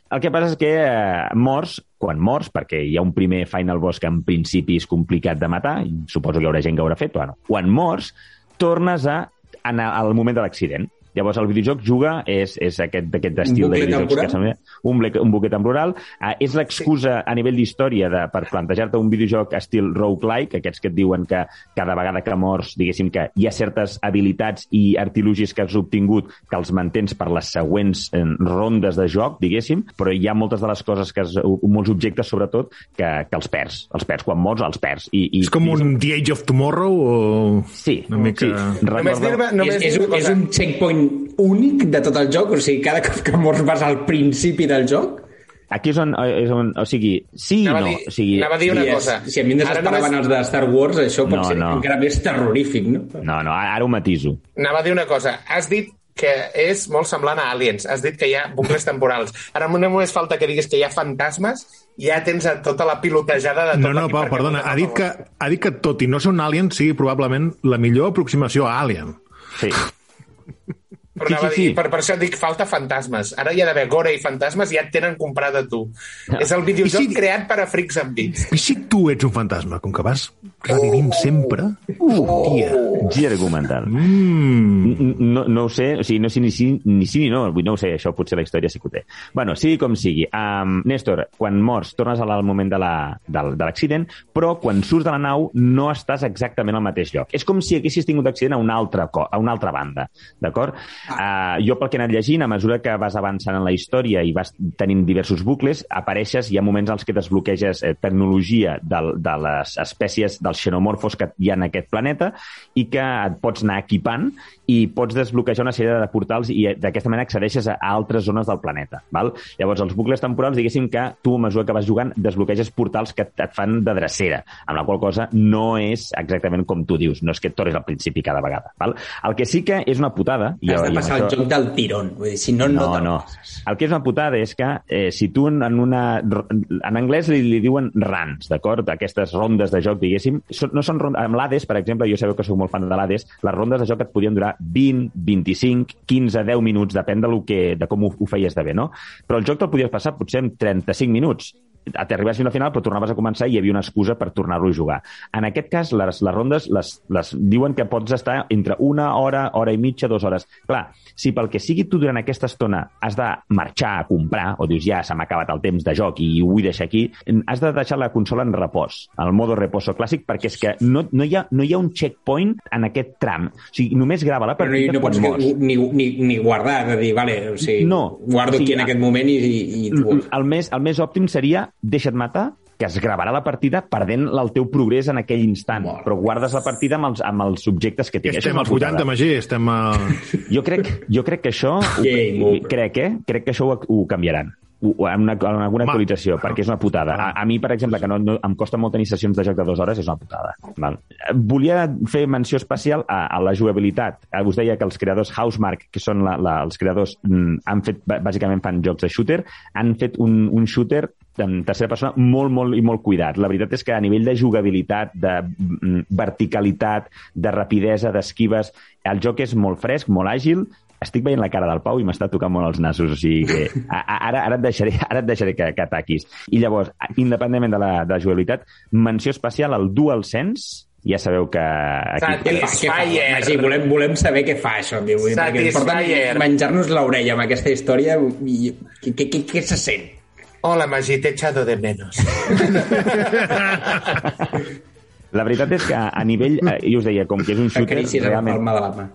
el que passa és que eh, mors, quan mors, perquè hi ha un primer final boss que en principi és complicat de matar, i suposo que hi haurà gent que ho haurà fet, bueno, quan mors, tornes a anar al moment de l'accident. Llavors, el videojoc juga, és, és aquest, aquest estil de videojocs que sembla un, ble- un bucle temporal. Uh, és l'excusa a nivell d'història de, per plantejar-te un videojoc estil roguelike, aquests que et diuen que cada vegada que mors, diguéssim que hi ha certes habilitats i artilugis que has obtingut que els mantens per les següents eh, rondes de joc, diguéssim, però hi ha moltes de les coses, que has, molts objectes, sobretot, que, que els perds. Els perds. Quan mors, els perds. I, i, És com un The Age of Tomorrow o... Sí, Una mica... sí. Només dir-me només és, és, un, és un checkpoint únic de tot el joc? O sigui, cada cop que mors vas al principi del joc? Aquí és on, és on o sigui, sí i no. dir- o sigui, anava a dir una Sí, és- cosa. Si a mi em desesperaven només- els de Star Wars, això pot No, ser no. encara més terrorífic, no? No, no, ara ho matiso. Anava a dir una cosa. Has dit que és molt semblant a Aliens. Has dit que hi ha bucles temporals. Ara no només falta que diguis que hi ha fantasmes, ja tens tota la pilotejada de tot No, no, Pau, perquè perdona. Ha dit, que, ha dit que tot i no ser un alien sigui probablement la millor aproximació a Alien. Sí. Però Sí, sí, dir, sí. per, per això dic, falta fantasmes. Ara hi ha d'haver gore i fantasmes i ja et tenen comprat a tu. És el videojoc si- creat per a frics amb bits. I si tu ets un fantasma, com que vas revivint sempre. Hòstia. Gir argumental. Mm. No, no ho sé, o sigui, no sé ni sí ni, sí, ni no, vull no ho sé, això potser la història sí que ho té. Bueno, sigui com sigui, um, Néstor, quan mors tornes al moment de la- del- de l'accident, però quan surts de la nau no estàs exactament al mateix lloc. És com si haguessis tingut accident a una altra, a una altra banda, d'acord? Uh, jo pel que he anat llegint, a mesura que vas avançant en la història i vas tenint diversos bucles, apareixes, hi ha moments en els que desbloqueges eh, tecnologia del, de les espècies dels xenomorfos que hi ha en aquest planeta i que et pots anar equipant i pots desbloquejar una sèrie de portals i eh, d'aquesta manera accedeixes a altres zones del planeta. Val? Llavors, els bucles temporals, diguéssim que tu, a mesura que vas jugant, desbloqueges portals que et fan de drecera, amb la qual cosa no és exactament com tu dius, no és que et tornis al principi cada vegada. Val? El que sí que és una putada... i- Has de passar el això- joc del tirón. Vull dir, si no, no, no, no. El que és una putada és que eh, si tu en en una... En anglès li, li diuen runs, d'acord? Aquestes rondes de joc, diguéssim. No són rondes... Amb l'Hades, per exemple, jo sabeu que sóc molt fan de l'Hades, les rondes de joc et podien durar 20, 25, 15, 10 minuts, depèn de, lo que, de com ho, ho feies de bé, no? Però el joc te'l podies passar potser en 35 minuts t'arribaves fins al final, però tornaves a començar i hi havia una excusa per tornar-lo a jugar. En aquest cas, les, les rondes les, les diuen que pots estar entre una hora, hora i mitja, dues hores. Clar, si pel que sigui tu durant aquesta estona has de marxar a comprar, o dius ja se m'ha acabat el temps de joc i ho vull deixar aquí, has de deixar la consola en repòs, el modo reposo clàssic, perquè és que no, no, hi, ha, no hi ha un checkpoint en aquest tram. O sigui, només grava la Però no, partida no pots mors. ni, ni, ni guardar, de dir, vale, o sigui, No. guardo O sigui, aquí en aquest moment i, i, i tu... el més, el més òptim seria deixa't matar, que es gravarà la partida perdent el teu progrés en aquell instant, però guardes la partida amb els, amb els objectes que tinguis. Estem als 80, Magí, estem a... Jo crec, jo crec que això... Game Ho, crec, eh? Crec que això ho, ho canviaran en, una, en alguna actualització, perquè és una putada. A, a mi, per exemple, que no, no, em costa molt tenir sessions de joc de dues hores, és una putada. Val. Volia fer menció especial a, a la jugabilitat. Eh, Us deia que els creadors Housemark, que són la, la, els creadors, mm, han fet, bà- bàsicament fan jocs de shooter, han fet un, un shooter en tercera persona molt, molt i molt cuidat. La veritat és que a nivell de jugabilitat, de mm, verticalitat, de rapidesa, d'esquives, el joc és molt fresc, molt àgil, estic veient la cara del Pau i m'està tocant molt els nassos, o sigui que ara, ara et deixaré, ara et deixaré que, que ataquis. I llavors, independentment de la, de la jugabilitat, menció especial al DualSense, ja sabeu que... Fa? Satisfyer. Magí, volem, volem saber què fa això, tio. Satisfyer. menjar-nos l'orella amb aquesta història i què, què, què, se sent? Hola, Magí, te he echado de menos. La veritat és que a nivell, eh, jo us deia, com que és un shooter, amb la realment... palma de la mà.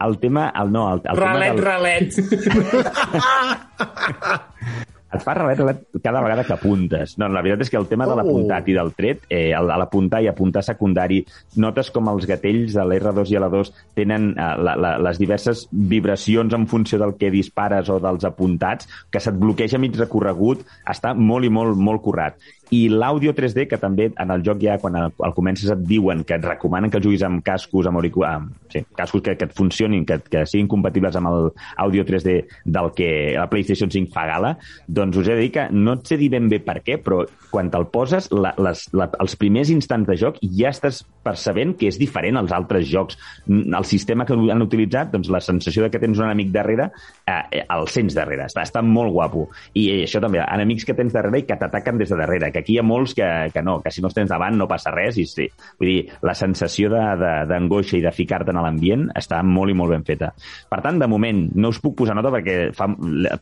El tema, el, no, el, el ralet, tema ralet. Et fa ralet, ralet cada vegada que apuntes. No, la veritat és que el tema de l'apuntat i del tret, eh, l'apuntar i apuntar secundari, notes com els gatells de l'R2 i l'A2 tenen eh, la, la, les diverses vibracions en funció del que dispares o dels apuntats, que se't bloqueja mig recorregut, està molt i molt, molt currat. I l'àudio 3D, que també en el joc ja, quan el, el comences et diuen que et recomanen que el juguis amb cascos, amb, auricu... amb sí, cascos que, que et funcionin, que, que siguin compatibles amb el àudio 3D del que la PlayStation 5 fa gala, doncs us he de dir que no et sé dir ben bé per què, però quan te'l poses, la, les, la, els primers instants de joc ja estàs percebent que és diferent als altres jocs. El sistema que han utilitzat, doncs la sensació de que tens un enemic darrere, eh, eh, el sents darrere. Està, està molt guapo. I eh, això també, enemics que tens darrere i que t'ataquen des de darrere, que aquí hi ha molts que, que no, que si no els tens davant no passa res. I sí, vull dir, la sensació de- de- d'angoixa i de ficar-te en l'ambient està molt i molt ben feta. Per tant, de moment, no us puc posar nota perquè fa,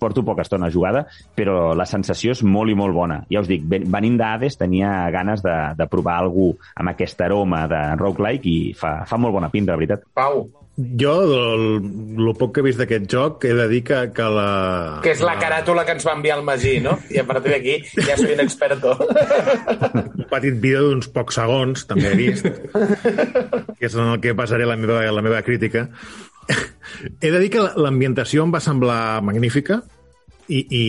porto poca estona jugada, però la sensació és molt i molt bona. Ja us dic, ven- venint d'Hades tenia ganes de, de provar alguna amb aquest aroma de roguelike i fa, fa molt bona pinta, la veritat. Pau, Jo, el, el poc que he vist d'aquest joc, he de dir que, que la... que és la caràtula que ens va enviar el Magí, no? I a partir d'aquí ja soy un experto. Un petit vídeo d'uns pocs segons, també he vist, que és en el que basaré la meva, la meva crítica. he de dir que l'ambientació em va semblar magnífica, i, i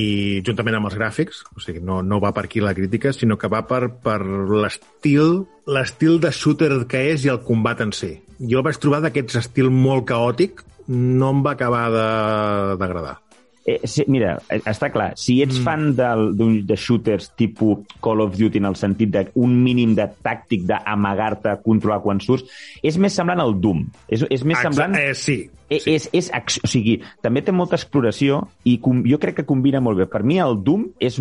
juntament amb els gràfics, o sigui, no, no va per aquí la crítica, sinó que va per, per l'estil l'estil de shooter que és i el combat en si. Jo el vaig trobar d'aquests estil molt caòtic, no em va acabar d'agradar. Eh, sí, mira, eh, està clar, si ets mm. fan del, de shooters tipus Call of Duty en el sentit d'un mínim de tàctic d'amagar-te, controlar quan surts, és més semblant al Doom. És, és més Exa- semblant... Eh, sí, Sí. És, és, o sigui, també té molta exploració i com, jo crec que combina molt bé. Per mi el Doom és,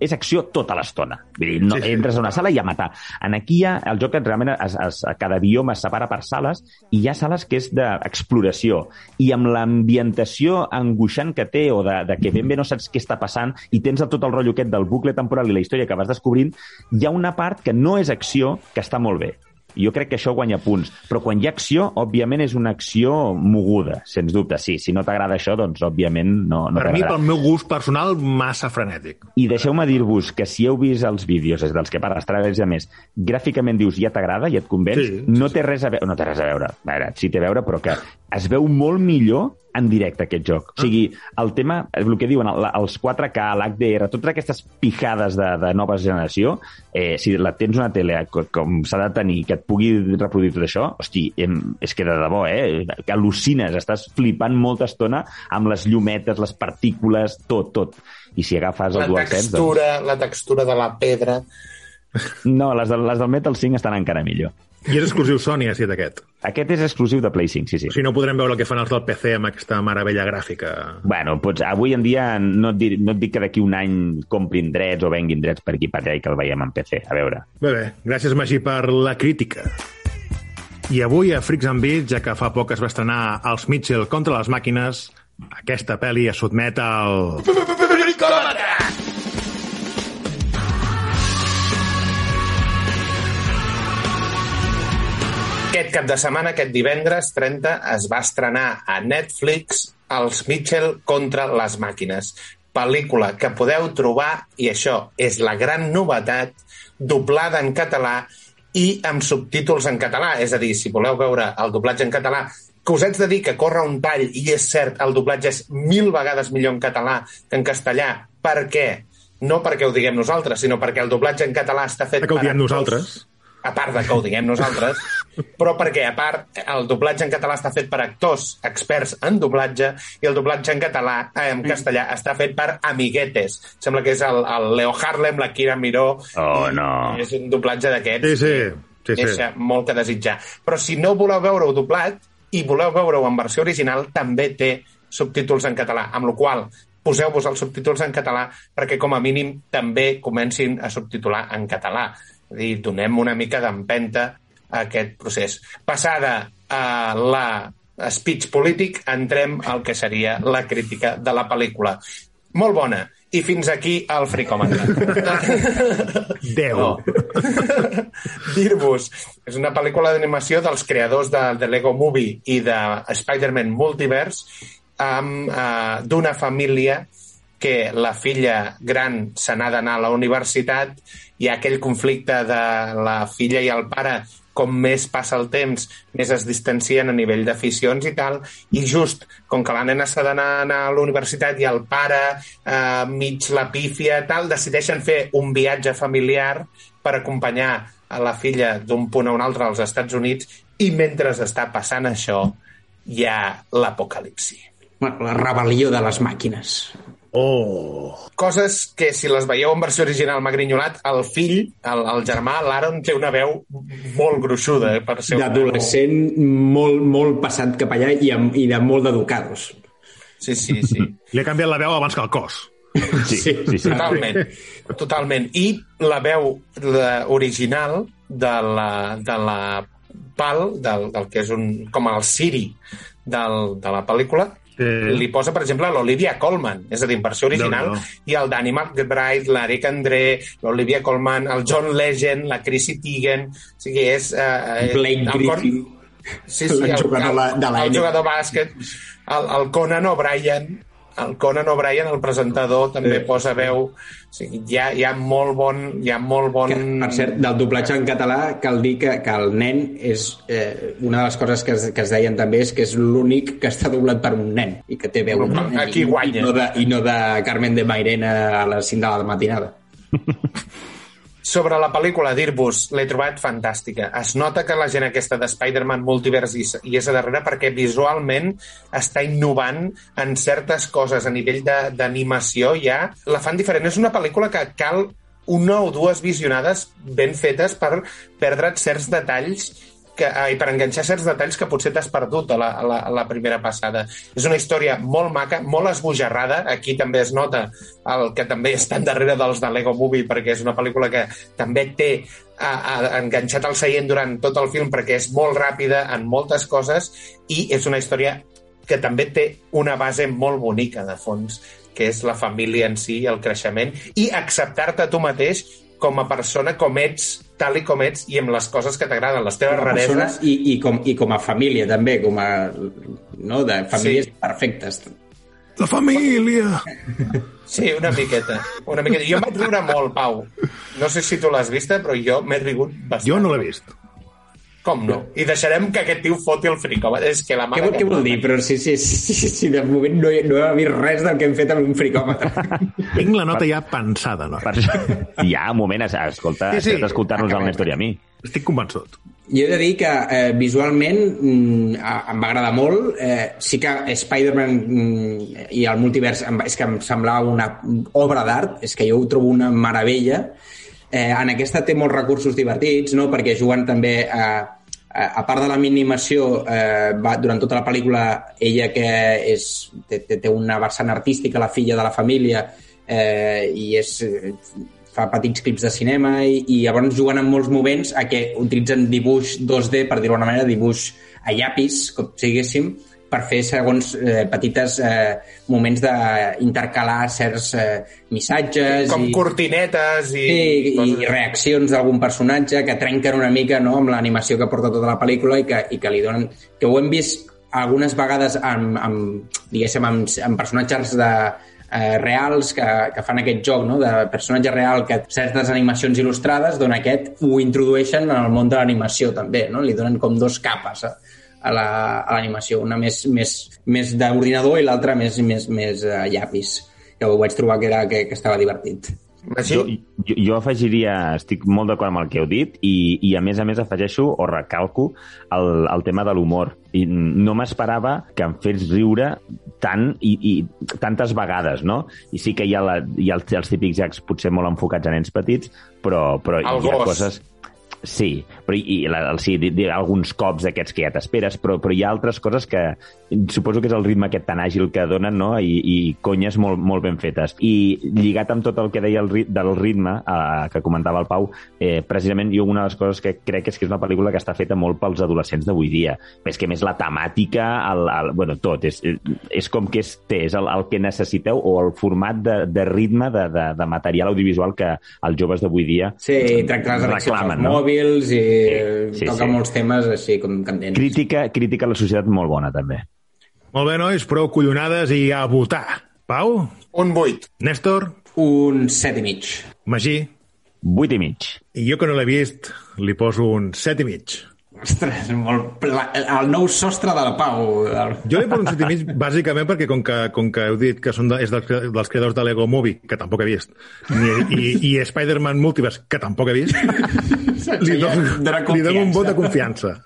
és acció tota l'estona. Vull dir, no, Sí, sí, sí. sí. entres a una sala i a matar. En aquí hi ha, el joc realment es, es, cada bioma es separa per sales i hi ha sales que és d'exploració. I amb l'ambientació angoixant que té o de, de que ben bé no saps què està passant i tens tot el rotllo aquest del bucle temporal i la història que vas descobrint, hi ha una part que no és acció que està molt bé. Jo crec que això guanya punts. Però quan hi ha acció, òbviament és una acció moguda, sens dubte. Sí, si no t'agrada això, doncs òbviament no, no per mi, pel meu gust personal, massa frenètic. I deixeu-me dir-vos que si heu vist els vídeos, és dels que parles, trailers a més, gràficament dius ja t'agrada, ja et convenç, Sí, no té res a veure, no té res a veure, a veure, sí té a veure, però que es veu molt millor en directe aquest joc. O sigui, el tema, el que diuen, el, els 4K, l'HDR, totes aquestes pijades de, de nova generació, eh, si la tens una tele co- com s'ha de tenir, que et pugui reproduir tot això, hosti, em, és que de debò, eh? Que al·lucines, estàs flipant molta estona amb les llumetes, les partícules, tot, tot. I si agafes el La DualSense... textura, la textura de la pedra... Doncs... No, les, de, les del Metal 5 estan encara millor. I és exclusiu Sony, ha sigut aquest. Aquest és exclusiu de Play 5, sí, sí. O sigui, no podrem veure el que fan els del PC amb aquesta meravella gràfica. Bueno, pots, avui en dia no et, dir, no et dic que d'aquí un any comprin drets o venguin drets per aquí per allà i que el veiem en PC. A veure. Bé, bé, gràcies, Magí, per la crítica. I avui a Freaks and Beats, ja que fa poc es va estrenar els Mitchell contra les màquines, aquesta pel·li es sotmet al... Aquest cap de setmana, aquest divendres 30, es va estrenar a Netflix Els Mitchell contra les màquines. Pel·lícula que podeu trobar, i això és la gran novetat, doblada en català i amb subtítols en català. És a dir, si voleu veure el doblatge en català, que us haig de dir que corre un tall, i és cert, el doblatge és mil vegades millor en català que en castellà. Per què? No perquè ho diguem nosaltres, sinó perquè el doblatge en català està fet Que ho diem nosaltres. a part de que ho diguem nosaltres, però perquè, a part, el doblatge en català està fet per actors experts en doblatge i el doblatge en català, eh, en castellà, està fet per amiguetes. Sembla que és el, el Leo Harlem, la Kira Miró... Oh, no. i És un doblatge d'aquests. Sí, sí, sí, sí. Deixa molt que desitjar. Però si no voleu veure-ho doblat i voleu veure-ho en versió original, també té subtítols en català, amb la qual poseu-vos els subtítols en català perquè com a mínim també comencin a subtitular en català. És a dir, donem una mica d'empenta aquest procés. Passada a la speech polític, entrem al que seria la crítica de la pel·lícula. Molt bona. I fins aquí el fricòmetre. Déu. No. Dir-vos, és una pel·lícula d'animació dels creadors de, de Lego Movie i de Spider-Man Multiverse amb, eh, d'una família que la filla gran se n'ha d'anar a la universitat i aquell conflicte de la filla i el pare com més passa el temps, més es distancien a nivell d'aficions i tal, i just com que la nena s'ha d'anar anar a la universitat i el pare eh, mig la pífia tal, decideixen fer un viatge familiar per acompanyar a la filla d'un punt a un altre als Estats Units i mentre està passant això hi ha l'apocalipsi. Bueno, la rebel·lió de les màquines. Oh. Coses que, si les veieu en versió original m'ha grinyolat, el fill, el, el germà, l'Aaron, té una veu molt gruixuda eh, per ser un. D'adolescent molt, molt passat cap allà i, amb, i de molt d'educados. Sí, sí, sí. Li ha canviat la veu abans que el cos. Sí, sí, sí. sí. Totalment, totalment. I la veu la original de la, de la Pal, del, del que és un, com el Siri del, de la pel·lícula, Eh. li posa, per exemple, l'Olivia Colman, és a dir, en versió original, Déu-n'hi-do. i el Danny McBride, l'Eric André, l'Olivia Colman, el John Legend, la Chrissy Teigen... O sigui, és... Eh, Blake el Con- Griffin. Sí, sí, El el, jugador el, de el jugador bàsquet, el, el Conan O'Brien, el Conan O'Brien, el presentador, també Sí. posa veu... O sigui, hi ha, hi ha molt bon... Hi ha molt bon... Que, per cert, del doblatge en català cal dir que, que el nen és... Eh, una de les coses que es, que es deien també és que és l'únic que està doblat per un nen i que té veu de nen. Aquí I- guanya. I no, de, I no de Carmen de Mairena a les 5 de la matinada. Sobre la pel·lícula, dir-vos, l'he trobat fantàstica. Es nota que la gent aquesta de Spider-Man Multiverse hi, és a darrere perquè visualment està innovant en certes coses a nivell d'animació ja. La fan diferent. És una pel·lícula que cal una o dues visionades ben fetes per perdre't certs detalls que, eh, i per enganxar certs detalls que potser t'has perdut a la, a, la, a la primera passada. És una història molt maca, molt esbojarrada. Aquí també es nota el que també estan darrere dels de Lego Movie, perquè és una pel·lícula que també té a, a, enganxat al seient durant tot el film perquè és molt ràpida en moltes coses i és una història que també té una base molt bonica de fons, que és la família en si, el creixement, i acceptar-te tu mateix com a persona com ets, tal i com ets, i amb les coses que t'agraden, les teves com rareses. i, i, com, i com a família també, com a no, de famílies sí. perfectes. La família! Sí, una miqueta. Una miqueta. Jo em vaig riure molt, Pau. No sé si tu l'has vista, però jo m'he rigut bastant. Jo no l'he vist. Com no? I deixarem que aquest tio foti el fricòmetre. És que la Què, mare... vol- què vol dir? Però sí, sí, sí, sí, sí de moment no, he- no he vist res del que hem fet amb un fricòmetre. Tinc la nota ja pensada, no? Per. Ja, un moment, es- escolta, Sí, sí. escoltar-nos el Néstor i a mi. Estic convençut. Jo he de dir que eh, visualment mm, em va agradar molt. Eh, sí que Spider-Man mm, i el multivers em, és que em semblava una obra d'art, és que jo ho trobo una meravella. Eh, en aquesta té molts recursos divertits, no? perquè juguen també a, a, a part de la minimació, eh, va, durant tota la pel·lícula, ella que és, té, té- una vessant artística, la filla de la família, eh, i és, eh, fa petits clips de cinema i, i llavors juguen en molts moments a que utilitzen dibuix 2D, per dir-ho d'alguna manera, dibuix a llapis, com si diguéssim, per fer segons eh, petites eh, moments d'intercalar certs eh, missatges Com i, cortinetes i... i, i reaccions d'algun personatge que trenquen una mica no, amb l'animació que porta tota la pel·lícula i que, i que li donen... que ho hem vist algunes vegades amb, amb diguéssim, amb, amb personatges de, eh, reals que, que fan aquest joc no? de personatge real que certes animacions il·lustrades doncs aquest ho introdueixen en el món de l'animació també, no? li donen com dos capes a, a la- a l'animació, una més, més, més d'ordinador i l'altra més, més, més a llapis que ho vaig trobar que, era, que, que estava divertit. Jo, jo, jo afegiria, estic molt d'acord amb el que heu dit i, i a més a més afegeixo o recalco el, el tema de l'humor. I no m'esperava que em fes riure tant i, i tantes vegades, no? I sí que hi ha, la, hi ha els, els típics gags potser molt enfocats a nens petits, però, però El hi ha gos. coses... Sí, però i, i la, sí, di, di, alguns cops d'aquests que ja t'esperes, però, però hi ha altres coses que suposo que és el ritme aquest tan àgil que donen, no? I, i conyes molt, molt ben fetes. I lligat amb tot el que deia el, rit- del ritme, eh, que comentava el Pau, eh, precisament jo una de les coses que crec és que és una pel·lícula que està feta molt pels adolescents d'avui dia. És que més la temàtica, el, el, bueno, tot, és, és com que és, té, és el, el que necessiteu o el format de, de ritme de, de, de material audiovisual que els joves d'avui dia Sí, tractar les addiccions reclamen, no? Mòbils i Sí, sí, toca sí. molts temes així com candents. Crítica, crítica a la societat molt bona, també. Molt bé, nois, prou collonades i a votar. Pau? Un 8. Néstor? Un 7 i mig. Magí? 8 i mig. I jo que no l'he vist, li poso un 7 i mig. Ostres, molt... pla- el nou sostre del Pau. El... Jo li poso un 7 i mig bàsicament perquè com que, com que heu dit que són de, és dels, dels creadors de Lego Movie, que tampoc he vist, i, i, i Spider-Man Multiverse, que tampoc he vist, li dono, li dono un vot de confiança.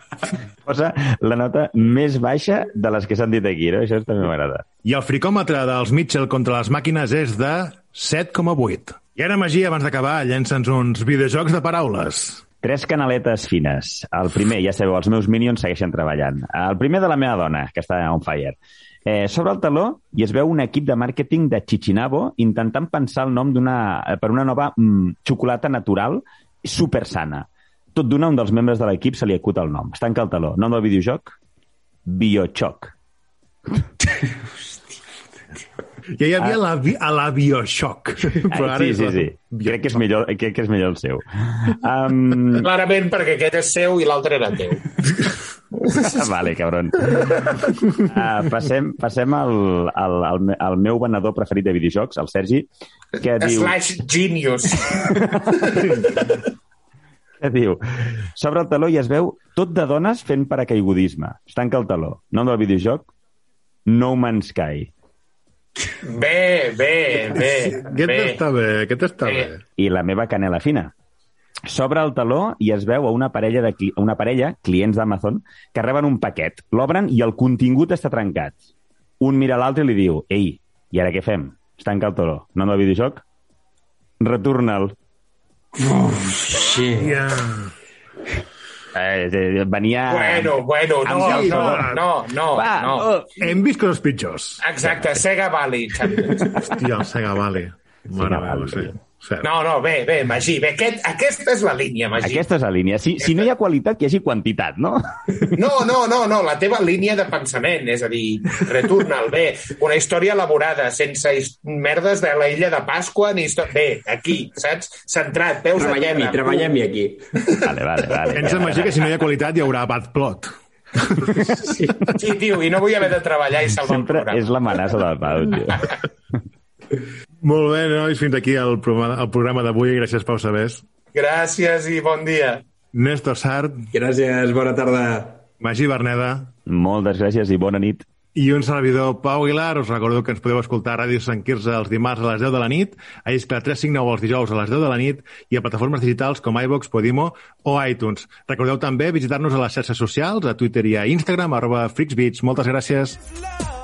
Posa la nota més baixa de les que s'han dit aquí, no? Això també m'agrada. I el fricòmetre dels Mitchell contra les màquines és de 7,8. I ara, Magí, abans d'acabar, llença'ns uns videojocs de paraules. Tres canaletes fines. El primer, ja sabeu, els meus minions segueixen treballant. El primer de la meva dona, que està on fire. Eh, sobre el taló i es veu un equip de màrqueting de Chichinabo intentant pensar el nom d'una eh, per una nova mm, xocolata natural super sana. Tot d'una, un dels membres de l'equip se li acuta el nom. Es tanca el taló. Nom del videojoc? Biochoc. Ja hi havia la, vi- a la Bioshock. Però ara sí, sí, sí. Crec que és millor, crec que és millor el seu. Um, Clarament perquè aquest és seu i l'altre era teu. vale, cabron. Uh, passem, passem al, al, al, al meu venedor preferit de videojocs, el Sergi, que diu... Slash genius. que diu, s'obre el taló i es veu tot de dones fent paracaigudisme. Es tanca el taló. Nom del videojoc? No Man's Sky. Bé, bé, bé. Aquest bé. està bé, aquest està bé. I la meva canela fina. S'obre el taló i es veu a una parella, de cli una parella clients d'Amazon, que reben un paquet, l'obren i el contingut està trencat. Un mira l'altre i li diu, ei, i ara què fem? Es tanca el taló. Nom del videojoc? Returna'l. Sí. Ja. Eh, eh, venia... Bueno, bueno, no, Amb no, calçador. no, no, Va, no. oh. Hem vist coses pitjors. Exacte, Sega Valley. Hòstia, el Sega Valley. Mare Sega meva, sí. Cert. No, no, bé, bé, Magí, bé, aquest, aquesta és la línia, Magí. Aquesta és la línia. Si, si no hi ha qualitat, que hi hagi quantitat, no? No, no, no, no, la teva línia de pensament, és a dir, Returnal, bé, una història elaborada, sense merdes de la illa de Pasqua, ni història... Bé, aquí, saps? Centrat, peus a Treballem-hi, terra. treballem-hi aquí. Vale, vale, vale. Pensa, Magí, que si no hi ha qualitat hi haurà bad plot. Sí, tio, i no vull haver de treballar i salvar Sempre el programa. és l'amenaça del Pau, tio. Molt bé, nois, fins aquí el programa, el programa d'avui. Gràcies, Pau Sabés. Gràcies i bon dia. Néstor Sart, Gràcies, bona tarda. Magí Berneda Moltes gràcies i bona nit. i un servidor, Pau Aguilar. Us recordo que ens podeu escoltar a Ràdio Sant Quirze els dimarts a les 10 de la nit, a Iscle 359 els dijous a les 10 de la nit i a plataformes digitals com iVox, Podimo o iTunes. Recordeu també visitar-nos a les xarxes socials, a Twitter i a Instagram, arroba FreaksBeats. Moltes gràcies. All